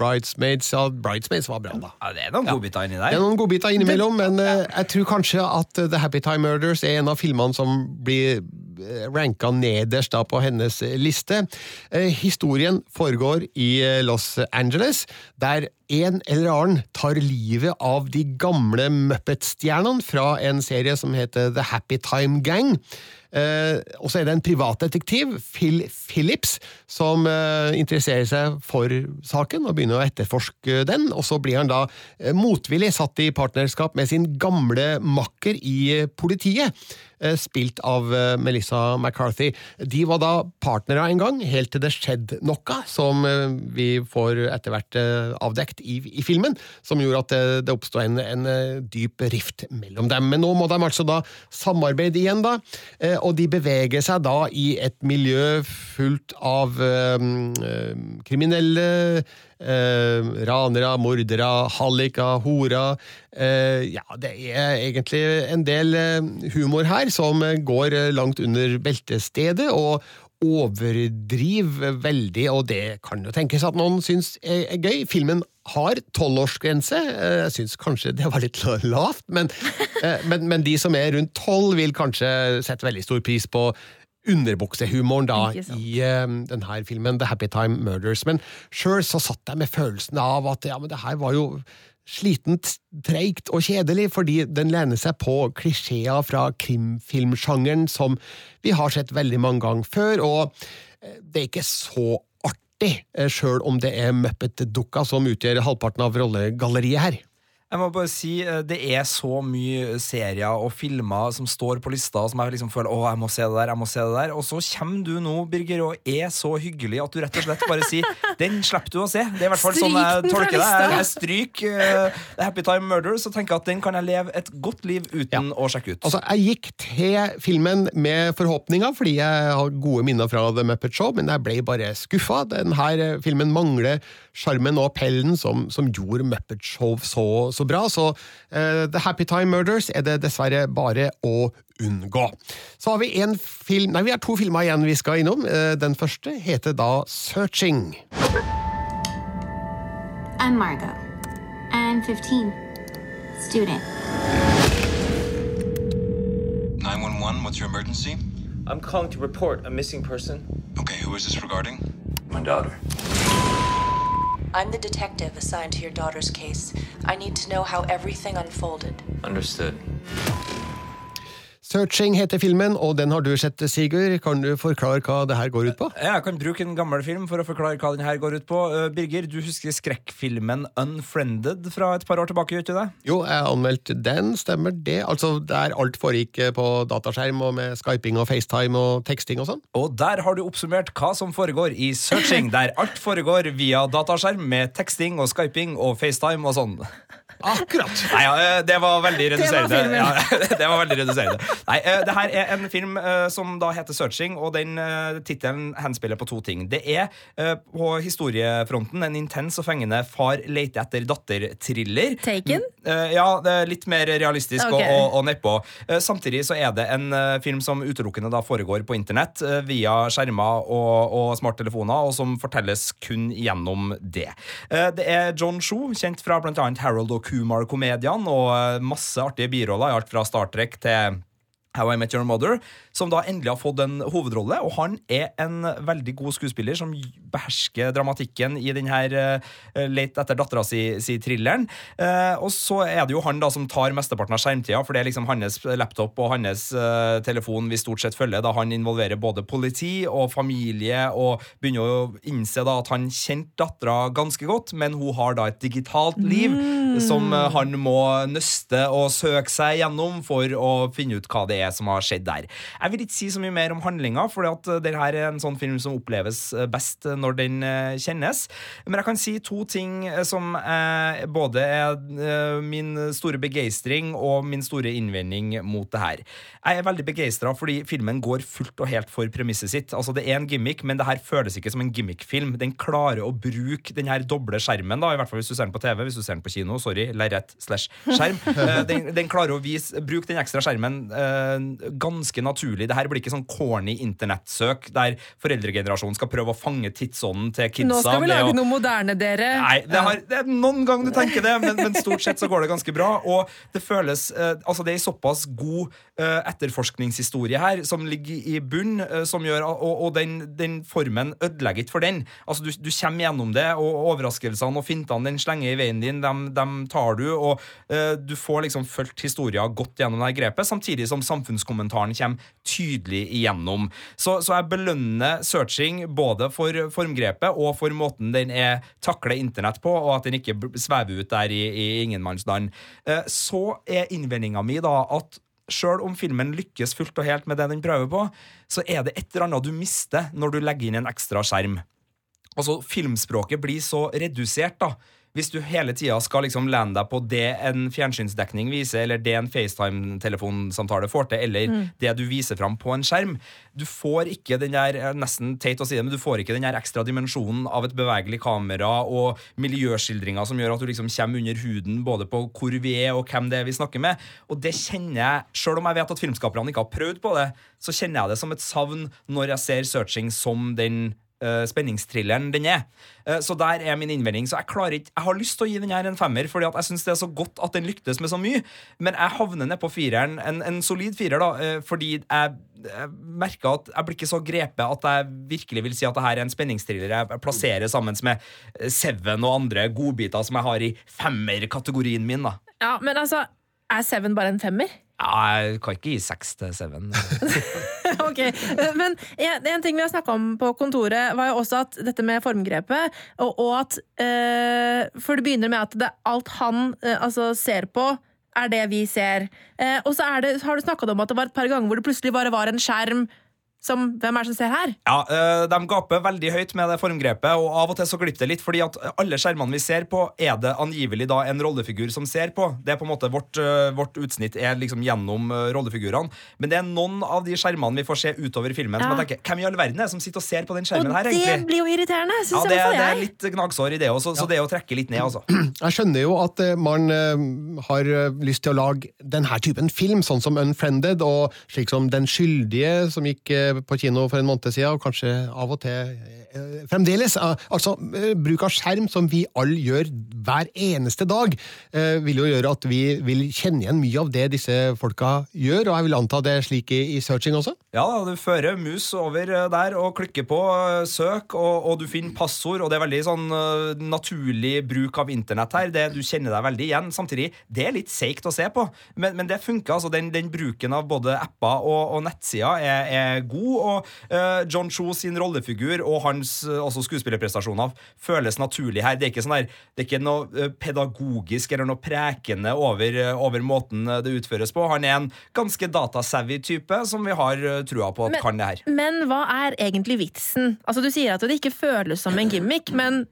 Bridesmaids ja, Bridesmaids var bra, da. Ja, det er noen godbiter inni Det er noen godbiter innimellom, men uh, jeg tror kanskje at eh, The Happy Time Murders er en av filmene som blir eh, ranka nederst da på hennes liste. Eh, historien foregår i Los Angeles, der en eller annen tar livet av de gamle Muppet-stjernene fra en serie som heter The Happy Time Gang. Eh, og så er det en privatdetektiv, Phil Phillips, som eh, interesserer seg for saken og begynner å etterforske den. Og så blir han da eh, motvillig satt i partnerskap med sin gamle makker i politiet, spilt av Melissa McCarthy. De var da partnere en gang, helt til det skjedde noe, som vi får etter hvert avdekt i, i filmen, som gjorde at det, det oppstod en, en dyp rift mellom dem. Men nå må de altså da samarbeide igjen, da. Og de beveger seg da i et miljø fullt av eh, eh, kriminelle eh, ranere, mordere, halliker, horer. Eh, ja, det er egentlig en del eh, humor her som går langt under beltestedet, og overdriver veldig, og det kan jo tenkes at noen syns er gøy. Filmen har tolvårsgrense. Eh, Jeg syns kanskje det var litt lavt, men, eh, men, men de som er rundt tolv, vil kanskje sette veldig stor pris på underbuksehumoren da i eh, denne filmen, The Happy Time Murders. Men sjøl så satt jeg med følelsen av at ja, men det her var jo slitent, treigt og kjedelig, fordi den lener seg på klisjeer fra krimfilmsjangeren som vi har sett veldig mange ganger før, og det er ikke så artig, eh, sjøl om det er Muppet-dukka som utgjør halvparten av rollegalleriet her. Jeg må bare si, eh, Det er så mye serier og filmer som står på lista, som jeg liksom føler å, jeg må se det der, jeg må se det der. Og så kommer du nå, Birger, og er så hyggelig at du rett og slett bare sier den slipper du å se. Det er i hvert fall sånn jeg tolker det. Jeg, jeg stryker uh, Happy Time Murder, så tenker at den kan jeg leve et godt liv uten å sjekke ut. Altså, Jeg gikk til filmen med forhåpninger, fordi jeg har gode minner fra The Muppet Show, men jeg ble bare skuffa. Denne filmen mangler sjarmen og appellen som, som gjorde Muppet Show så, så bra, så uh, The Happy Time Murders er det dessverre bare å unngå. Så har vi en film, nei, vi har to filmer igjen vi skal innom. Uh, Den første heter da Searching. I'm Margot. I'm 15. Student. 911, what's your emergency? I'm calling to report a missing person. Okay, who is this regarding? My daughter. I'm the detective assigned to your daughter's case. I need to know how everything unfolded. Understood. Searching heter filmen, og den har du sett, Sigurd. Kan du forklare hva det her går ut på? Jeg kan bruke en gammel film for å forklare hva den her går ut på. Eh, Birger, du husker skrekkfilmen Unfriended fra et par år tilbake? Vet du det? Jo, jeg anmeldte den, stemmer det? Altså Der alt foregikk på dataskjerm og med skyping og FaceTime og teksting og sånn? Og der har du oppsummert hva som foregår i searching, der alt foregår via dataskjerm med teksting og skyping og FaceTime og sånn. Akkurat! Nei, ja, det var veldig reduserende. Ja, *laughs* det var veldig reduserende. Nei, eh, det her er en film eh, som da heter Searching, og den tittelen henspiller på to ting. Det er eh, på historiefronten en intens og fengende far leter etter datter-thriller. Taken? Eh, ja, det er litt mer realistisk okay. og, og, nedpå. Eh, samtidig så er det en eh, film som utelukkende da foregår på internett eh, via skjermer og, og smarttelefoner, og som fortelles kun gjennom det. Eh, det er John Shoe, kjent fra annet Harold og Kumar-komediene, og eh, masse artige biroller, i alt fra Star Trek til How I Met Your Mother, som da endelig har fått en hovedrolle. Og han er en veldig god skuespiller som behersker dramatikken i denne uh, Late etter dattera si, si. Eh, og så er det jo han da som tar mesteparten av skjermtida, for det er liksom hans laptop og hans eh, telefon vi stort sett følger, da han involverer både politi og familie, og begynner å innse da at han kjente dattera ganske godt, men hun har da et digitalt liv som eh, han må nøste og søke seg gjennom for å finne ut hva det er som har skjedd der. Jeg vil ikke si så mye mer om handlinga, for det her er en sånn film som oppleves eh, best når den eh, kjennes. Men jeg kan si to ting eh, som eh, både er min store begeistring og min store innvending mot det her. Jeg er veldig begeistra fordi filmen går fullt og helt for premisset sitt. Altså Det er en gimmick, men det her føles ikke som en gimmickfilm. Den klarer å bruke den her doble skjermen, da, i hvert fall hvis du ser den på TV. Hvis du ser den på kino, sorry, lerret slash skjerm. *laughs* Den, den klarer å vise, bruke den ekstra skjermen ganske naturlig. Det her blir ikke sånn corny internettsøk der foreldregenerasjonen skal prøve å fange tidsånden til kidsa. Nå skal vi lage å- noe moderne, dere. Nei, det, har, det er noen ganger du tenker det, men, men stort sett så går det ganske bra. Og det føles eh, Altså, det er såpass god eh, etterforskningshistorie her som ligger i bunn, eh, som gjør Og, og den, den formen ødelegger ikke for den. Altså, du, du kommer gjennom det, og overraskelsene og fintene den slenger i veien din, dem, dem tar du, og eh, du får liksom fulgt historien godt gjennom det grepet, samtidig som samfunnskommentaren kommer tydelig igjennom. Så, så jeg belønner searching både for formgrepet og for måten den er takler internett på, og at den ikke svever ut der i, i ingenmannsland. Eh, Så er innvendinga mi da at Sjøl om filmen lykkes fullt og helt med det den prøver på, så er det et eller annet du mister når du legger inn en ekstra skjerm. Altså, Filmspråket blir så redusert, da. Hvis du hele tida skal liksom lene deg på det en fjernsynsdekning viser, eller det en FaceTime-telefonsamtale får til, eller Mm. det du viser fram på en skjerm. Du får ikke den der eh, nesten teit å si det, men du får ikke den der ekstra dimensjonen av et bevegelig kamera og miljøskildringer som gjør at du liksom kommer under huden både på hvor vi er og hvem det er vi snakker med. Og det kjenner jeg, sjøl om jeg vet at filmskaperne ikke har prøvd på det, så kjenner jeg det som et savn når jeg ser Searching som den uh, spenningsthrilleren den er. Uh, så der er min innvending. Så jeg klarer ikke Jeg har lyst til å gi den her en femmer, fordi at jeg syns det er så godt at den lyktes med så mye, men jeg havner ned på fireren. En, en solid firer, da, uh, fordi jeg jeg merker at jeg blir ikke så grepet at jeg virkelig vil si at det her er en spenningsthriller jeg plasserer sammen med Seven og andre godbiter som jeg har i femmerkategorien min. da. Ja, Men altså, er Seven bare en femmer? Ja, jeg kan ikke gi seks til Seven. *laughs* ok, Men en, ting vi har snakka om på kontoret, var jo også at dette med formgrepet, og, at eh, For det begynner med at det, alt han eh, altså ser på, er det vi ser. Eh, og så har du snakka om at det var et par ganger hvor det plutselig bare var en skjerm som Hvem er det som ser her? Ja, eh, De gaper veldig høyt med det formgrepet, og av og til så glipper det litt. fordi at alle skjermene vi ser på, er det angivelig da en rollefigur som ser på. Det er på en måte Vårt, eh, vårt utsnitt er liksom gjennom eh, rollefigurene. Men det er noen av de skjermene vi får se utover filmen, som Ja. jeg tenker Hvem i all verden er det som sitter og ser på den skjermen Og her, det blir jo irriterende, Ja, syns det, jeg. det er litt gnagsår i det også, så det er å trekke litt ned, altså. *clears throat* Jeg skjønner jo at man har lyst til å lage denne typen film, sånn som Unfriended, og slik som Den skyldige, som gikk på kino for en måned siden, og kanskje av og til eh, fremdeles. Eh, Altså, eh, bruk av skjerm, som vi alle gjør hver eneste dag, vil jo gjøre at vi vil kjenne igjen mye av det disse folka gjør, og jeg vil anta det er slik i, searching også? Ja, du fører mus over der og klikker på søk, og, og du finner passord, og det er veldig sånn naturlig bruk av internett her. Det, du kjenner deg veldig igjen. Samtidig, det er litt seigt å se på, men, men det funker. altså den, den bruken av både apper og, og nettsider er, er god, og eh, John Cho sin rollefigur og hans eh, også skuespillerprestasjoner føles naturlig her. Det er ikke sånn der, det er ikke noe eh, pedagogisk eller noe prekende over, eh, over måten eh, det utføres på. Han er en ganske datasavvy type som vi har eh, trua på at kan det her. Men hva er egentlig vitsen? Altså, Du sier at det ikke føles som en gimmick, men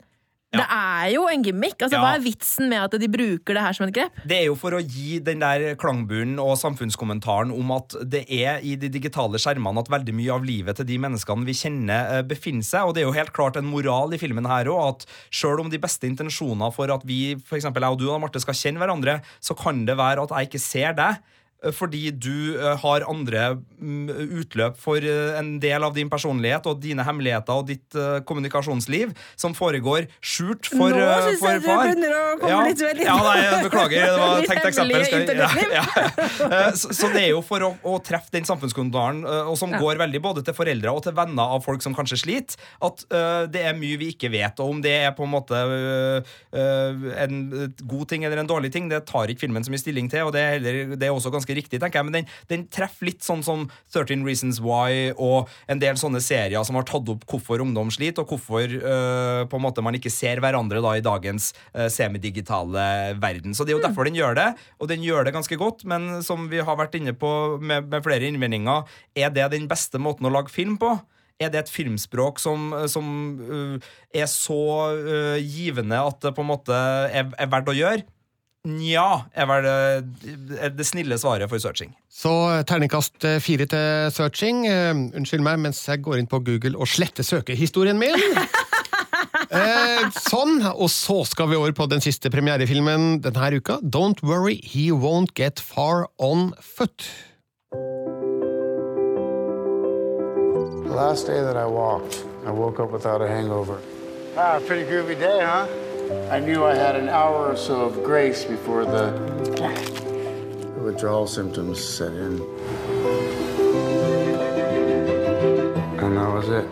det er jo en gimmick. Altså, Ja. Hva er vitsen med at de bruker det her som et grep? Det er jo for å gi den der klangburen og samfunnskommentaren om at det er i de digitale skjermene at veldig mye av livet til de menneskene vi kjenner, eh, befinner seg. Og det er jo helt klart en moral i filmen her òg, at sjøl om de beste intensjoner for at vi, f.eks. jeg og du og Marte, skal kjenne hverandre, så kan det være at jeg ikke ser deg. Eh, Fordi du eh, har andre mm, utløp for eh, en del av din personlighet og dine hemmeligheter og ditt kommunikasjonsliv som foregår skjult for, Nå synes for jeg du far. begynner å komme ja. litt veldig- Ja, nei, jeg beklager. Det var tenkt *laughs* eksempel. Skal, ja, ja. *laughs* Så, så det er jo for å, å treffe den samfunnskommentaren, og som går veldig både til foreldre og til venner av folk som kanskje sliter, at uh, det er mye vi ikke vet. Og om det er på en måte uh, uh, en god ting eller en dårlig ting, det tar ikke filmen så mye stilling til, og det er, heller, det er også ganske riktig, tenker jeg. Men den, den treffer litt sånn som 13 Reasons Why og en del sånne serier som har tatt opp hvorfor ungdom sliter, og hvorfor uh, på en måte man ikke ser hverandre da i dagens uh, semidigitale verden. Så det er jo derfor den gjør det, og den gjør det ganske godt, men som vi har vært inne på med, med flere innvendinger, er det den beste måten å lage film på? Er det et filmspråk som, som uh, er så uh, givende at det på en måte er, er verdt å gjøre? Nja, er vel det, er det snille svaret for searching. Så eh, terningkast eh, fire til searching. Eh, unnskyld meg mens jeg går inn på Google og sletter søkehistorien min. *laughs* Eh, sånn, og så skal vi over på den siste premierefilmen denne uka. Don't worry, he won't get far on foot. The last day that I walked, I woke up without a hangover. Ah, pretty groovy day, huh? I knew I had an hour or so of grace before the, the withdrawal symptoms set in. And that was it.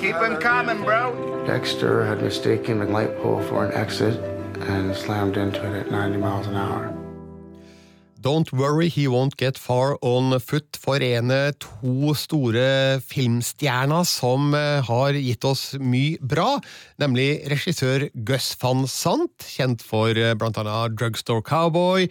Keep them coming, bro. Dexter had mistaken the light pole for an exit and slammed into it at 90 miles an hour. Don't worry, he won't get far on foot forener to store filmstjerner som eh, har gitt oss mye bra, nemlig regissør Gus van Sant, kjent for bl.a. blant annet Drugstore Cowboy,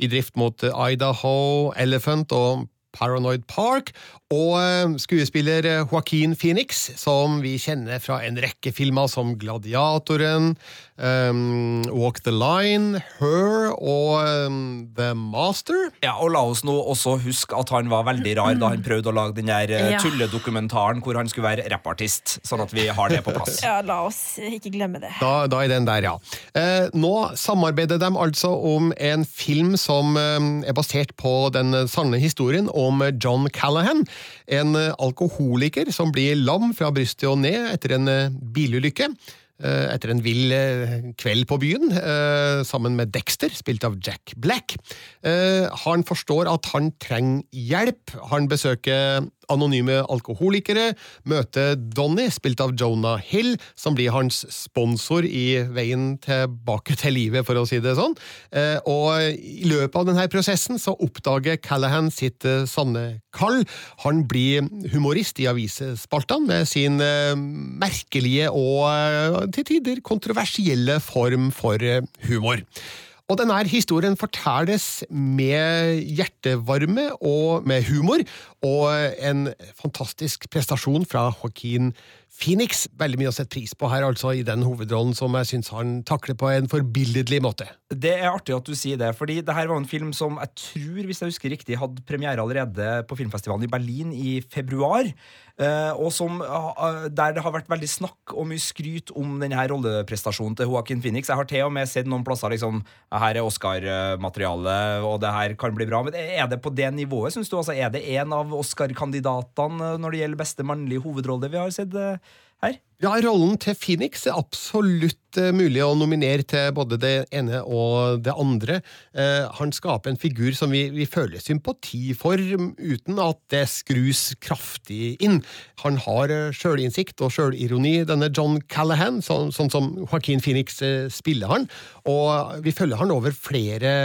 I drift mot eh, Idaho, Elephant og Paranoid Park, og eh, skuespiller eh, Joaquin Phoenix, som vi kjenner fra en rekke filmer som Gladiatoren, um, Walk the Line, Her og um, The Master. Ja, og la oss nå også huske at han var veldig rar da han prøvde å lage den der Ja. tulledokumentaren hvor han skulle være rappartist, sånn at vi har det på plass. Ja, la oss ikke glemme det. Da, da er den der, ja. Eh, nå samarbeider de altså om en film som eh, er basert på den sanne historien om John Callahan. En eh, alkoholiker som blir lam fra brystet og ned etter en eh, bilulykke. eh, etter en vill kveld på byen, sammen med Dexter, spilt av Jack Black. Han forstår at han trenger hjelp. Han besøker anonyme alkoholikere, møter Donny, spilt av Jonah Hill, som blir hans sponsor i veien tilbake til livet, for å si det sånn. Eh, Og i løpet av denne prosessen så oppdager Callahan sitt eh, sanne kall. Han blir humorist i avisspaltene med sin eh, merkelige og til tider kontroversielle form for humor. Og denne historien fortelles med hjertevarme og med humor, og en fantastisk prestasjon fra Joaquin Phoenix. Veldig mye å sette pris på her, altså, i den hovedrollen som jeg syns han takler på en forbilledlig måte. Det er artig at du sier det, fordi det her var en film som jeg tror, hvis jeg husker riktig, hadde premiere allerede på filmfestivalen i Berlin i februar. eh, Og som, ah, der det har vært veldig snakk og mye skryt om denne rolleprestasjonen til Joaquin Phoenix. Jeg har til og med sett noen plasser liksom Her er Oscar-materiale, og det her kan bli bra. Men er det på det nivået, syns du? Altså, er det en av Oscar-kandidatene når det gjelder beste mannlige hovedrolle vi har sett eh, her? Ja, rollen til Phoenix er absolutt eh, mulig å nominere til både det ene og det andre. Eh, han skaper en figur som vi, vi føler sympati for, uten at det skrus kraftig inn. Han har eh, sjølinnsikt og sjølironi, denne John Callahan, sånn, sånn som Joaquin Phoenix eh, spiller han. Og vi følger han over flere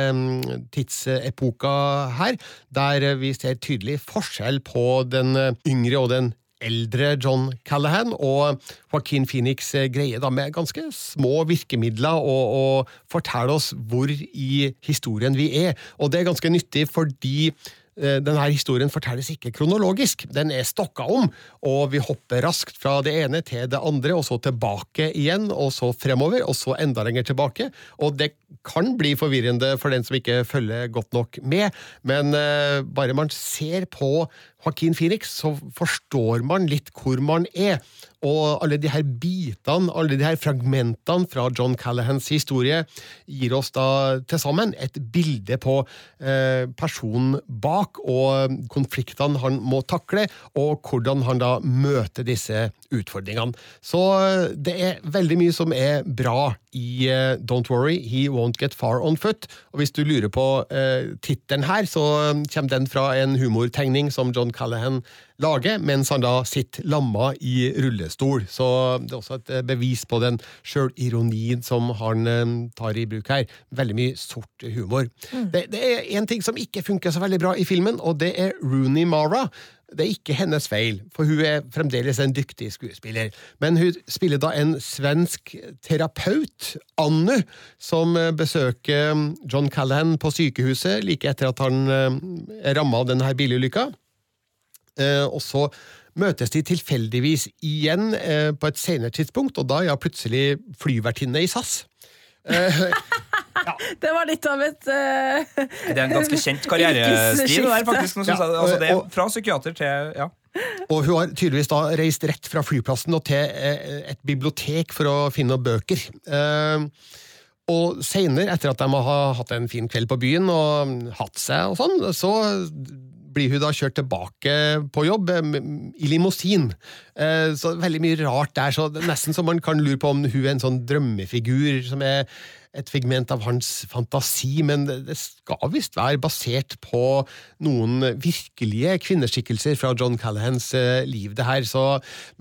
tidsepoker her, der vi ser tydelig forskjell på den yngre og den eldre John Callahan, og Joaquin Phoenix eh, greier da med ganske små virkemidler å, fortelle oss hvor i historien vi er. Og det er ganske nyttig fordi denne historien fortelles ikke kronologisk. Den er stokka om, og vi hopper raskt fra det ene til det andre, og så tilbake igjen, og så fremover, og så enda lenger tilbake. Og det kan bli forvirrende for den som ikke følger godt nok med, men eh, bare man ser på Joaquin Phoenix, så forstår man litt hvor man er. Og alle de her bitene, alle de her fragmentene fra John Callahans historie gir oss da til sammen et bilde på eh, personen bak og konfliktene han må takle, og hvordan han da møter disse utfordringene. Så eh, det er veldig mye som er bra i eh, Don't Worry, He Won't Get Far On Foot. Og hvis du lurer på eh, tittelen her, så kommer den fra en humortegning som John Callahan lager, mens han da sitter lamma i rullestol. Så det er også et bevis på den sjølironien som han eh, tar i bruk her. Veldig mye sort humor. Mm. Det, det er en ting som ikke funker så veldig bra i filmen, og det er Rooney Mara. Det er ikke hennes feil, for hun er fremdeles en dyktig skuespiller. Men hun spiller da en svensk terapeut, Annu, som eh, besøker John Callahan på sykehuset like etter at han eh, er ramma av denne bilulykka. Eh, og så møtes de tilfeldigvis igjen eh, på et senere tidspunkt, og da er hun plutselig flyvertinne i SAS. *laughs* Eh, *laughs* Det var litt av et uh, Det er en ganske kjent karrierestil. Der, faktisk, Ja. altså, det er fra psykiater til ja. Og hun har tydeligvis da reist rett fra flyplassen og til eh, et bibliotek for å finne noen bøker. Eh, og seinere, etter at de har hatt en fin kveld på byen og hatt seg og sånn, så blir hun da kjørt tilbake på jobb eh, i limousin. Eh, Så veldig mye rart der. så Nesten så man kan lure på om hun er en sånn drømmefigur som er et figment av hans fantasi, men det skal visst være basert på noen virkelige kvinneskikkelser fra John Callahans eh, liv, det her. Så,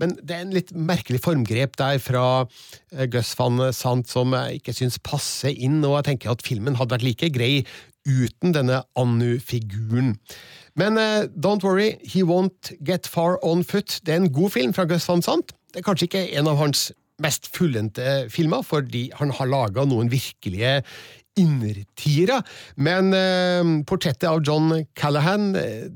men det er en litt merkelig formgrep der fra Gus van Sant som jeg ikke syns passer inn, og jeg tenker at filmen hadde vært like grei uten denne Annu-figuren. Men uh, don't worry, he won't get far on foot. Det er en god film fra Sant. Det er kanskje ikke en av hans mest fullendte filmer, fordi han har laga noen virkelige innertiere. Men uh, portrettet av John Callahan eh,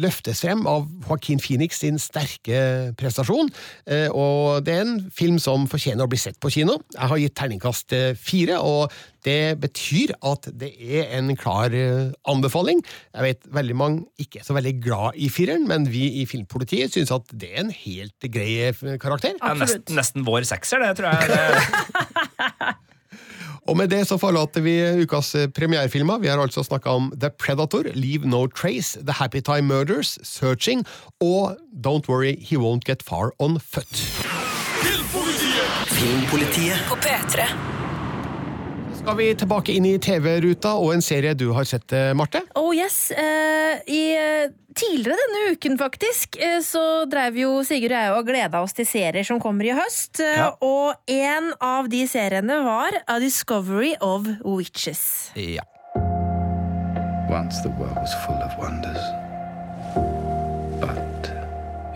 løftes frem av Joaquin Phoenix sin sterke prestasjon, eh, og det er en film som fortjener å bli sett på kino. Jeg har gitt terningkast eh, fire, og det betyr at det er en klar eh, anbefaling. Jeg vet veldig mange ikke er så veldig glad i fireren, men vi i Filmpolitiet syns at det er en helt grei karakter. Ja, nesten, nesten vår sekser, det tror jeg. Det, *laughs* Og med det så forlater vi ukas eh, premierefilmer. Vi har altså snakka om The Predator, Leave No Trace, The Happy Time Murders, Searching og Don't Worry, He Won't Get Far On Foot. Filmpolitiet. Filmpolitiet På P3. Skal vi tilbake inn i TV-ruta og en serie du har sett, eh, Marte? Oh yes. Uh, I, eh, tidligere denne uken, faktisk, så dreiv jo Sigurd og jeg og gleda oss til serier som kommer i høst. Ja. Og en av de seriene var A Discovery of Witches. Ja. Once the world was full of wonders. But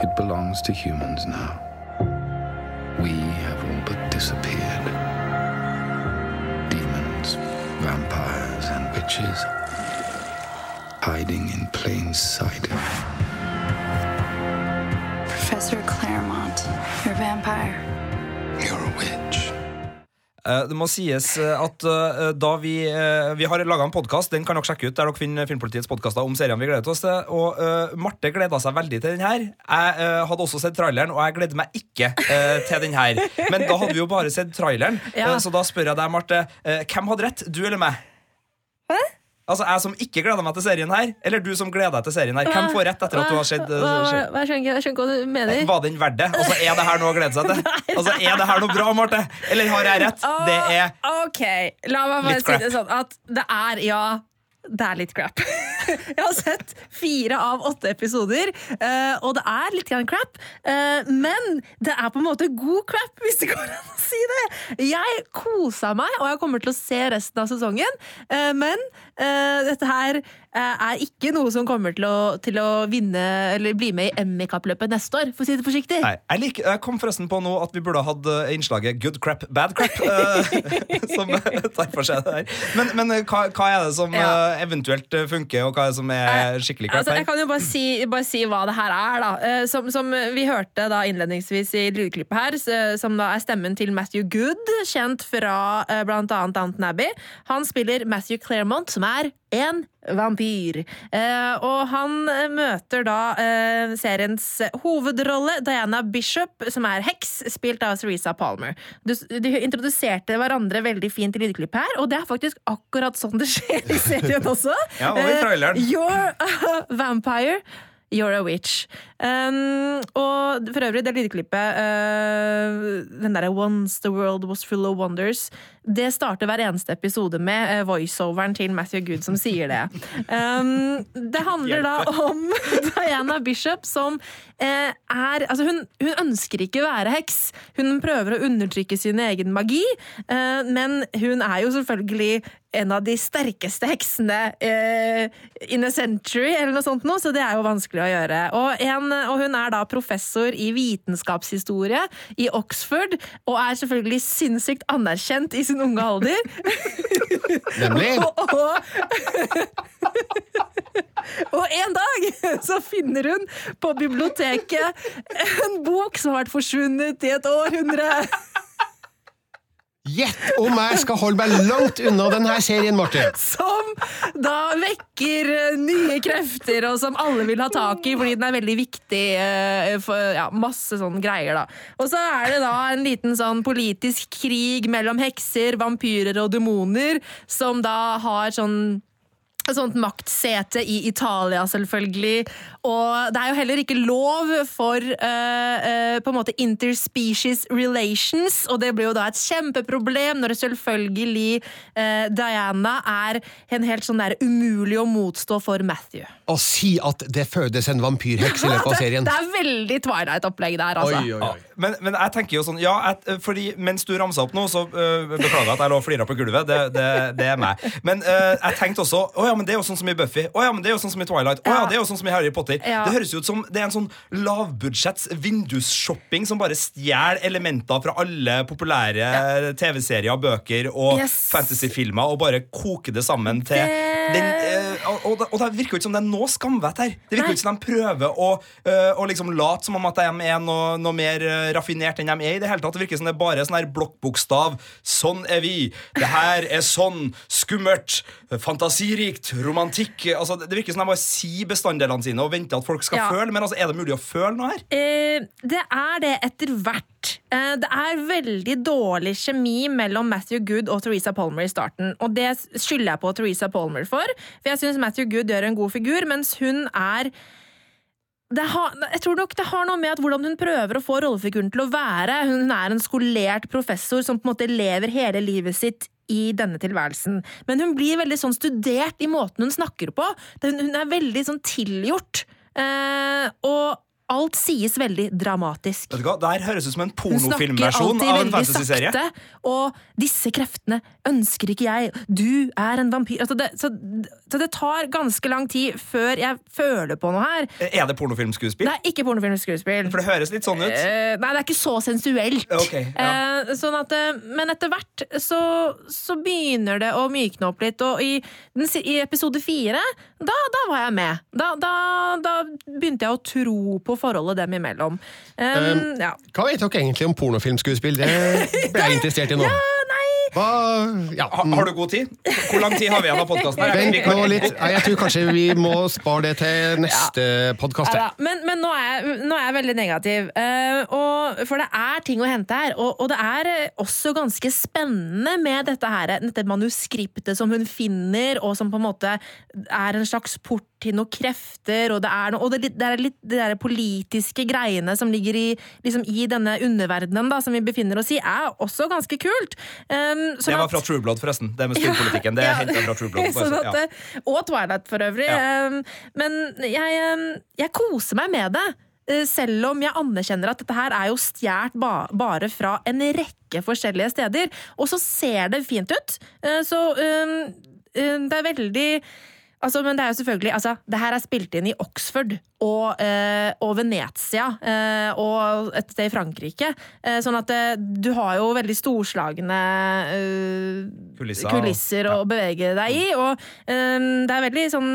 it belongs to humans now. We have all but disappeared. Witches hiding in plain sight. Professor Claremont, you're a vampire. You're a witch. Eh, Det må sies eh, at eh, da vi Vi har laga en podkast, den kan dere sjekke ut, der dere finner Filmpolitiets podkaster om seriene vi gleder oss til. Og uh, Marte gleda seg veldig til den her. Jeg uh, hadde også sett traileren, og jeg gleder meg ikke uh, til den her. Men da hadde vi jo bare sett traileren, *laughs* Ja. så da spør jeg deg, Marte, hvem hadde rett? Du eller meg? Altså Jeg som ikke gleder meg til serien her, eller du som gleder deg til serien her? Hvem får rett etter at du har sett eh, Hva, jeg, skjønner, ikke- jeg skjønner hva du mener. Var den verdt det? Altså, Er det her noe å glede seg til? *laughs* Altså, Er det her noe bra, Marte? Eller har jeg rett? Det er Ok, la meg bare si det sånn at det er, ja det er litt crap. *laughs* Jeg har sett fire av åtte episoder, eh, og det er litt grann crap. eh, Men det er på en måte god crap, hvis det går an å si det. Jeg kosa meg, og jeg kommer til å se resten av sesongen. eh, Men dette her er ikke noe som kommer til å, til å vinne eller bli med i Emmy-kappløpet neste år, for å si det forsiktig. Nei, jeg, liker, jeg kom forresten på nå at vi burde ha hatt eh, innslaget Good crap, bad crap. eh, *laughs* som tar for seg det her. Men, men eh, hva, hva er det som Ja. eh, eventuelt eh, funker, og hva er det som er skikkelig crap Altså, jeg kan jo bare si, bare si hva det her er, da. Eh, Som, som vi hørte da innledningsvis i lydklippet her, som da er stemmen til Matthew Good, kjent fra bl.a. Downton Abbey. Han spiller Matthew Claremont, som er en vampyr. Eh, og han eh, møter da eh, seriens hovedrolle, Diana Bishop, som er heks, spilt av Theresa Palmer. Du, de introduserte hverandre veldig fint i lydklippet her, og det er faktisk akkurat sånn det skjer i serien også. *laughs* Ja, og i Eh. You're a vampire. You're a witch. Um, og for øvrig, det lydklippet, uh, den derre Once the world was full of wonders, det starter hver eneste episode med uh, voiceoveren til Matthew Good som sier det. Um, det handler da om *laughs* Diana Bishop som eh, er Altså, hun, hun ønsker ikke å være heks. Hun prøver å undertrykke sin egen magi, eh, men hun er jo selvfølgelig en av de sterkeste heksene eh, in a century, eller noe sånt noe, så det er jo vanskelig å gjøre. Og, en, og hun er da professor i vitenskapshistorie i Oxford, og er selvfølgelig sinnssykt anerkjent i sin unge alder. Nemlig. *laughs* og, og, og en dag så finner hun på biblioteket en bok som har vært forsvunnet i et århundre. Gjett om jeg skal holde meg langt unna denne serien, Marte! Som da vekker eh, nye krefter, og som alle vil ha tak i fordi den er veldig viktig. eh, For, ja, masse sånne greier, da. Og så er det da en liten sånn politisk krig mellom hekser, vampyrer og demoner, som da har sånn et sånt maktsete i Italia, selvfølgelig. Og det er jo heller ikke lov for uh, uh, på en måte interspecies relations, og det blir jo da et kjempeproblem når det selvfølgelig uh, Diana er en helt sånn der umulig å motstå for Matthew. Å si at det fødes en vampyrheks i løpet av *laughs* serien. Det er veldig Twilight-opplegg der, altså. Oi, oi, oi. Ja, men, men jeg tenker jo sånn Ja, jeg, fordi mens du ramsa opp nå, så beklager beklager at jeg lå og flira på gulvet. Det, det, det er meg. Men jeg tenkte også Å ja, men det er jo sånn som i Buffy. Å ja, men det er jo sånn som i Twilight. Å ja, det er jo sånn som i Harry Potter. Det høres jo ut som det er en sånn lavbudsjetts vindusshopping som bare stjeler elementer fra alle populære TV-serier, bøker og Yes. fantasyfilmer og bare koker det sammen til Det- den, øh, og, og, det- og det virker jo ikke som det er noe skamvett her. Det virker Nei. jo ikke som de prøver å, å liksom late som om at de er noe, noe mer øh, raffinert enn de er i det hele tatt. Det virker som det er bare sånn her blokkbokstav. Sånn er vi. Det her er sånn. Skummelt. Fantasirikt. Romantikk. Altså, det virker som de bare sier bestanddelene sine og venter at folk skal Ja. føle. Men altså, er det mulig å føle noe her? Eh, det er det etter hvert. Eh, det er veldig dårlig kjemi mellom Matthew Good og Theresa Palmer i starten. Og det skylder jeg på Theresa Palmer for, for jeg syns Matthew Good gjør en god figur, mens hun er har, jeg tror nok det har noe med at hvordan hun prøver å få rollefiguren til å være. Hun er en skolert professor som på en måte lever hele livet sitt i denne tilværelsen. Men hun blir veldig sånn studert i måten hun snakker på. Hun er veldig sånn tilgjort. Eh, og alt sies veldig dramatisk. Vet du hva, Det her høres ut som en pornofilmversjon av en fantasyserie. og 'disse kreftene ønsker ikke jeg', 'du er en vampyr' altså det, så, så det tar ganske lang tid før jeg føler på noe her. Er det pornofilmskuespill? Det er ikke pornofilmskuespill. For det høres litt sånn ut. Uh, nei, det er ikke så sensuelt. Okay, ja. uh, sånn at, eh, men etter hvert så, så begynner det å mykne opp litt, og i, den, i episode fire, da, da var jeg med. Da, da, da begynte jeg å tro på forholdet dem imellom. Um, Um, ja. Hva vet dere egentlig om pornofilmskuespill? Det ble *laughs* jeg interessert i nå. Hva, ja. Ha, har du god tid? Hvor lang tid har vi igjen av podkasten? Vent nå litt. Nei, Jeg tror kanskje vi må spare det til neste podkast. Ja, men men nå, er jeg, nå er jeg veldig negativ. Uh, og, for det er ting å hente her. Og, og det er eh, også ganske spennende med dette, her, dette manuskriptet som hun finner, og som på en måte er en slags port til noen krefter, og det er, noe, og det, det er litt de der politiske greiene som ligger i, liksom, i denne underverdenen da, som vi befinner oss i, er også ganske kult. Um, sånn Det var fra True Blood, forresten. Det med spillpolitikken. Det ja, fra True Blood. *laughs* sånn at, ja. eh, Og Twilight, for øvrig. Um, Men jeg, um, jeg koser meg med det. eh, Selv om jeg anerkjenner at dette her er jo stjålet ba bare fra en rekke forskjellige steder. Og så ser det fint ut. Eh, Så um, um, det er veldig Altså, men det er jo selvfølgelig altså, Det her er spilt inn i Oxford og, eh, og Venezia eh, og et sted i Frankrike. Eh, sånn at eh, du har jo veldig storslagne eh, Kulisser. kulisser å bevege deg i. Og eh, det er veldig sånn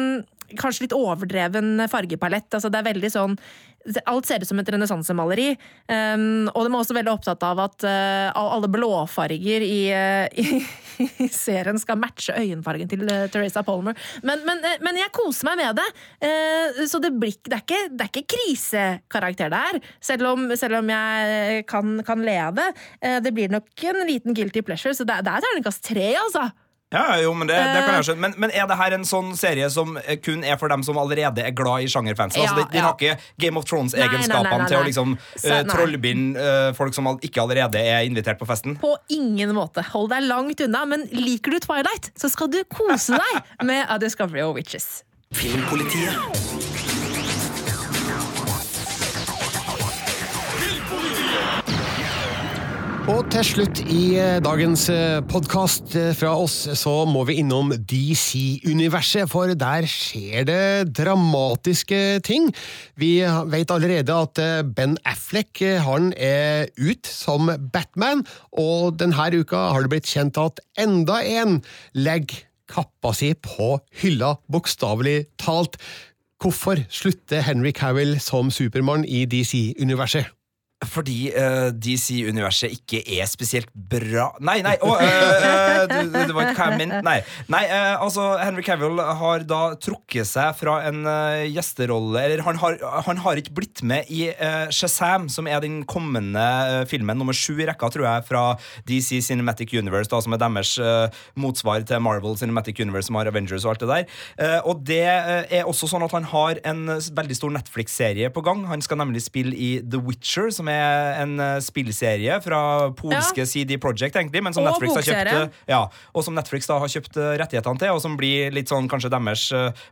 Kanskje litt overdreven fargepalett. Altså, det er veldig sånn Alt ser ut som et renessansemaleri. Um, og de er også veldig opptatt av at uh, alle blåfarger i, uh, *laughs* i, i serien skal matche øyenfargen til uh, Teresa Palmer. Men, men, eh, men jeg koser meg med det. Eh, så det, blir, det, er ikke, det er ikke krisekarakter det er, selv om, selv om jeg kan, kan le av det. Eh, det blir nok en liten guilty pleasure, så det, det er terningkast tre, altså. Ja, jo, men det, det kan Eh. jeg skjønne. Men, men er det her en sånn serie som eh, kun er for dem som allerede er glad i sjangerfans? altså, Ja, de, de ja. har ikke Game of Thrones-egenskapene til å liksom uh, trollbinde uh, folk som ikke allerede er invitert på festen? På ingen måte. Hold deg langt unna. Men liker du Twilight, så skal du kose deg med A Discovery of Witches. Filmpolitiet. Og til slutt i eh, dagens podkast fra oss, så må vi innom DC-universet, for der skjer det dramatiske ting. Vi vet allerede at eh, Ben Affleck eh, han er ut som Batman, og denne uka har det blitt kjent at enda en legger kappa si på hylla, bokstavelig talt. Hvorfor slutter Henry Cavill som Supermann i DC-universet? Fordi uh, DC-universet ikke er spesielt bra Nei, nei! Oh, uh, eh, det, det var ikke hva jeg mente. Nei, nei uh, altså, Henry Cavill har da trukket seg fra en eh, gjesterolle Eller han har, han har ikke blitt med i eh, Shazam, som er den kommende eh, filmen, nummer sju i rekka, tror jeg, fra DC Cinematic Universe, da, som er deres eh, motsvar til Marvel Cinematic Universe, som har Avengers og alt det der. Eh, og det eh, er også sånn at han har en eh, veldig stor Netflix-serie på gang. Han skal nemlig spille i The Witcher, som er en eh, spillserie fra polske Ja. CD Projekt, egentlig, men som Og Netflix har kjøpt, eh, ja, og som Netflix da har kjøpt eh, rettighetene til, og som blir litt sånn kanskje deres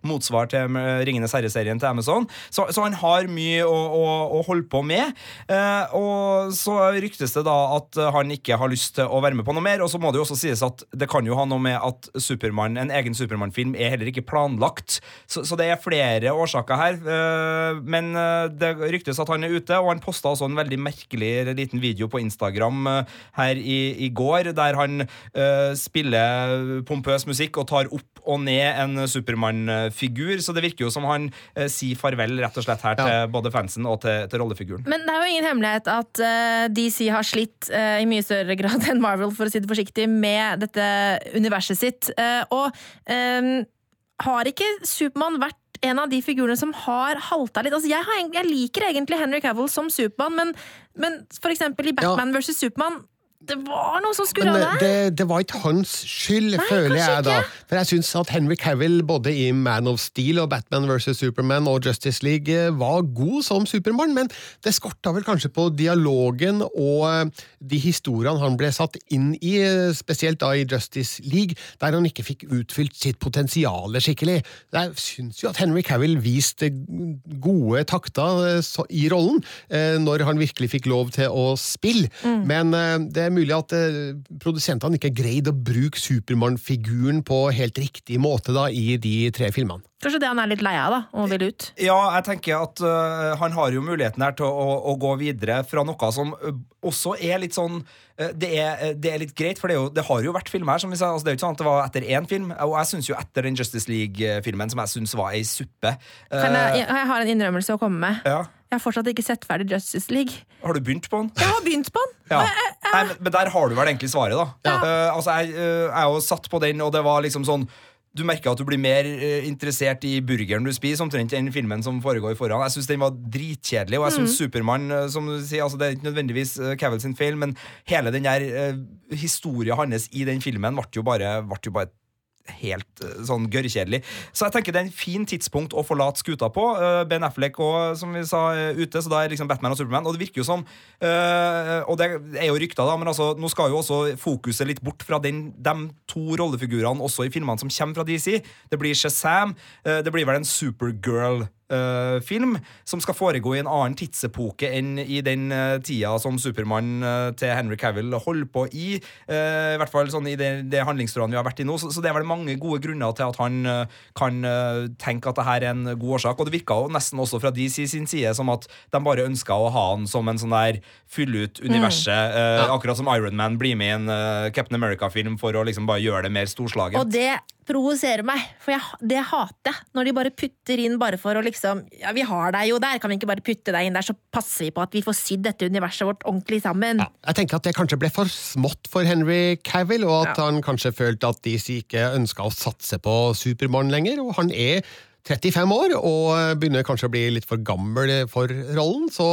motsvar til Ringenes herre-serien til Amazon. Så, så han har mye å, å, å holde på med. Eh, og så ryktes det da at han ikke har lyst til å være med på noe mer, og så må det jo også sies at det kan jo ha noe med at Superman, en egen Supermann-film er heller ikke planlagt. Så, så det er flere årsaker her. eh, men det ryktes at han er ute, og han posta også en veldig merkelig liten video på Instagram eh, her i, i går, der han uh, spiller pompøs musikk og tar opp og ned en Supermann-figur. Så det virker jo som han uh, sier farvel rett og slett her til både fansen og til, til rollefiguren. Men det er jo ingen hemmelighet at uh, DC har slitt i mye større *laughs* grad enn Marvel, for å si det forsiktig, med dette universet sitt. Og har ikke Supermann vært en av de figurene som har halta litt? Altså, jeg, har, jeg liker egentlig Henry Cavill som Supermann, men, men for eksempel i Batman vs. Supermann det var noe som skurra der. det, det var ikke hans skyld, Nei, føler jeg da. ikke. For jeg syns at Henry Cavill både i Man of Steel og Batman vs. Superman og Justice League eh, var god som Supermann, men det skorta vel kanskje på dialogen og eh, de historiene han ble satt inn i, eh, spesielt da i Justice League, der han ikke fikk utfylt sitt potensial skikkelig. Jeg syns jo at Henry Cavill viste gode takter i rollen når han virkelig fikk lov til å spille, Mm. men det er mulig at eh, produsentene ikke greide å bruke Supermann-figuren på helt riktig måte da i de tre filmene. Kanskje det han er litt lei av, da, og vil ut. Ja, jeg tenker at uh, han har jo muligheten her til å, å gå videre fra noe som øh, også er litt sånn uh, det, er, det er litt greit, for det, er jo, det har jo vært film her. som vi sa, altså Det er jo ikke sånn at det var etter én film. Og jeg syns jo etter den Justice League-filmen, som jeg syns var ei suppe uh, Kan jeg, jeg har en innrømmelse å komme med. ja. Jeg har fortsatt ikke sett ferdig Justice League. Har du begynt på den? Jeg har begynt på den! Ja. Nei, men, der har du vel egentlig svaret, da. Eh, altså, jeg, uh, jeg jo satt på den, og det var liksom sånn du merker at du blir mer eh, interessert i burgeren du spiser, omtrent enn filmen som foregår foran. Jeg syns den var dritkjedelig, og jeg syns Mm. Supermann som du sier, altså Det er ikke nødvendigvis uh, Cavill sin feil, men hele den der uh, historia hans i den filmen ble jo bare, ble jo bare helt eh, sånn gørrkjedelig. Så jeg tenker det er en fin tidspunkt å forlate skuta på. Eh, Ben Affleck og, som vi sa, er ute, så da er liksom Batman og Superman. Og det virker jo som eh, Og det er jo rykter, da, men altså, nå skal jo også fokuset litt bort fra den, de to rollefigurene også i filmene som kommer fra DC. Det blir Shazam. eh, det blir vel en Supergirl. Eh, film som skal foregå i en annen tidsepoke enn i den uh, tida som Supermann uh, til Henry Cavill holder på i. I hvert fall sånn i det, det handlingsrådet vi har vært i nå. Så, så det er vel mange gode grunner til at han kan tenke at det her er en god årsak. Og det virka jo nesten også fra DC sin side som at de bare ønska å ha han som en sånn der fylle ut universet. eh, Akkurat som Iron Man blir med i en Captain America-film for å liksom bare gjøre det mer storslagent. Og det provoserer meg, for jeg, det hater jeg. Når de bare putter inn bare for å liksom Ja, vi har deg jo der, kan vi ikke bare putte deg inn der, så passer vi på at vi får sydd dette universet vårt ordentlig sammen. Jeg tenker at det kanskje ble for smått for Henry Cavill, og at han kanskje følte at DC ikke ønska å satse på Supermann lenger, og han er 35 år og begynner kanskje å bli litt for gammel for rollen, så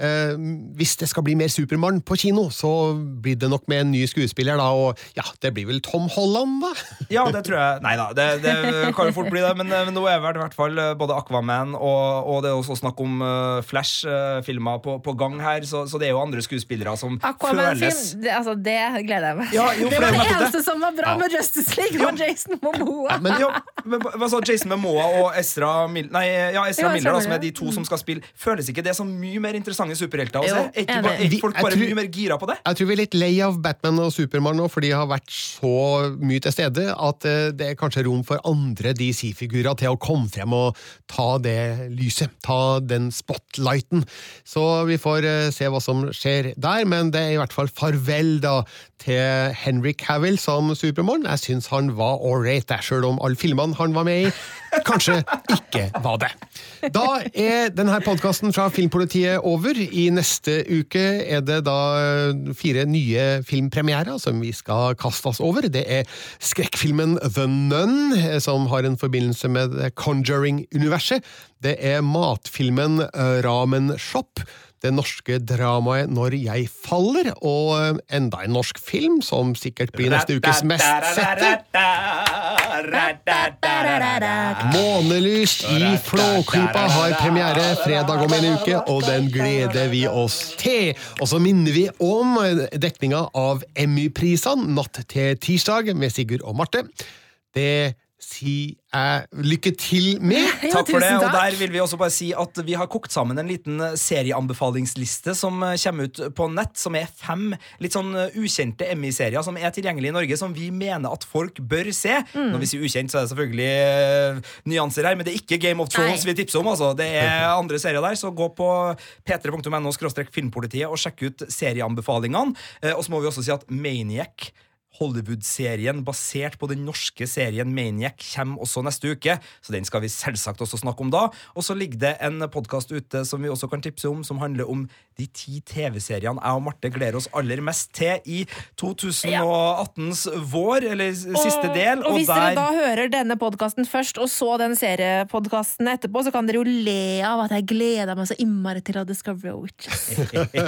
eh, hvis det skal bli mer Supermann på kino, så blir det nok med en ny skuespiller, da, og ja, det blir vel Tom Holland, da? *laughs* Ja, det tror jeg. Nei da, det, det kan jo fort bli det. Men, men nå er vel i hvert fall eh, både Aquaman og, og det er også snakk om uh, Flash-filmer på, på gang her, så, så det er jo andre skuespillere som Aquaman-film, føles det, altså, det gleder jeg meg Ja, jo, Det var det det eneste som var bra med Justice League, var Jason Momoa. men, ja, men hva sa Jason Momoa og Ezra, Mil nei, ja, Ezra Ja, Miller, da, som er de to som skal spille? Føles ikke det som mye mer interessante superhelter å Jo, se? Er ikke, bare, er folk bare tror- mye mer gira på det? Jeg tror vi er litt lei av Batman og Supermann nå, for de har vært så mye til stede at eh, det er kanskje rom for andre DC-figurer til å komme frem og ta det lyset, ta den spotlighten. Så vi får eh, se hva som skjer der, men det er i hvert fall farvel da til Henry Cavill som Supermann. Jeg syns han var ålreit, sjøl om alle filmene han var med i, kanskje ikke var det. Da er denne podkasten fra Filmpolitiet over. I neste uke er det da eh, fire nye filmpremierer som vi skal kaste oss over. Det er skrekkfilmen The Nun, eh, som har en forbindelse med Conjuring-universet. Det er matfilmen eh, Ramen Shop. Det norske dramaet Når jeg faller, og enda en norsk film som sikkert blir neste ukes mest sette. Månelyst i Flåklypa har premiere fredag om en uke, og den gleder vi oss til. Og så minner vi om dekninga av Emmy-prisene natt til tirsdag med Sigurd og Marte. Det sier eh, lykke til med. Takk for det, og der vil vi også bare si at vi har kokt sammen en liten serieanbefalingsliste som eh, kommer ut på nett, som er fem litt sånn eh, ukjente Emmy-serier som er tilgjengelige i Norge, som vi mener at folk bør se. Mm. Når vi sier ukjent, så er det selvfølgelig eh, nyanser her, men det er ikke Game of Thrones Nei. vi tipser om, altså. Det er *laughs* andre serier der, så gå på p3.no filmpolitiet og sjekk ut serieanbefalingene. Eh, Og så må vi også si at Maniac Hollywood-serien basert på den norske serien Maniac kommer også neste uke, så den skal vi selvsagt også snakke om da. Og så ligger det en podkast ute som vi også kan tipse om, som handler om de ti TV-seriene jeg og Marte gleder oss aller mest til i 2018s vår, eller siste siste del. Og, hvis der dere da hører denne podkasten først, og så den seriepodkasten etterpå, så kan dere jo le av at jeg gleder meg så innmari til å discover Witches.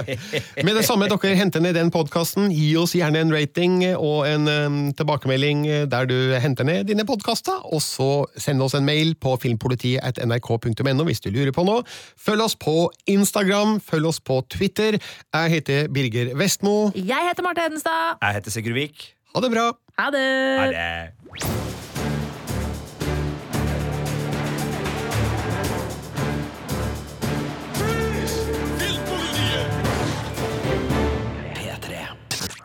*laughs* Med det samme dere henter ned den podkasten, gi oss gjerne en rating og en tilbakemelding der du henter ned dine podkaster, og så send oss en mail på filmpolitiet.nrk.no hvis du lurer på noe. Følg oss på Instagram, følg oss på Twitter. Jeg heter Birger Vestmo. Jeg heter Marte Hedenstad. Jeg heter Sigurd Vik. Ha det bra. Ha det! Ha det.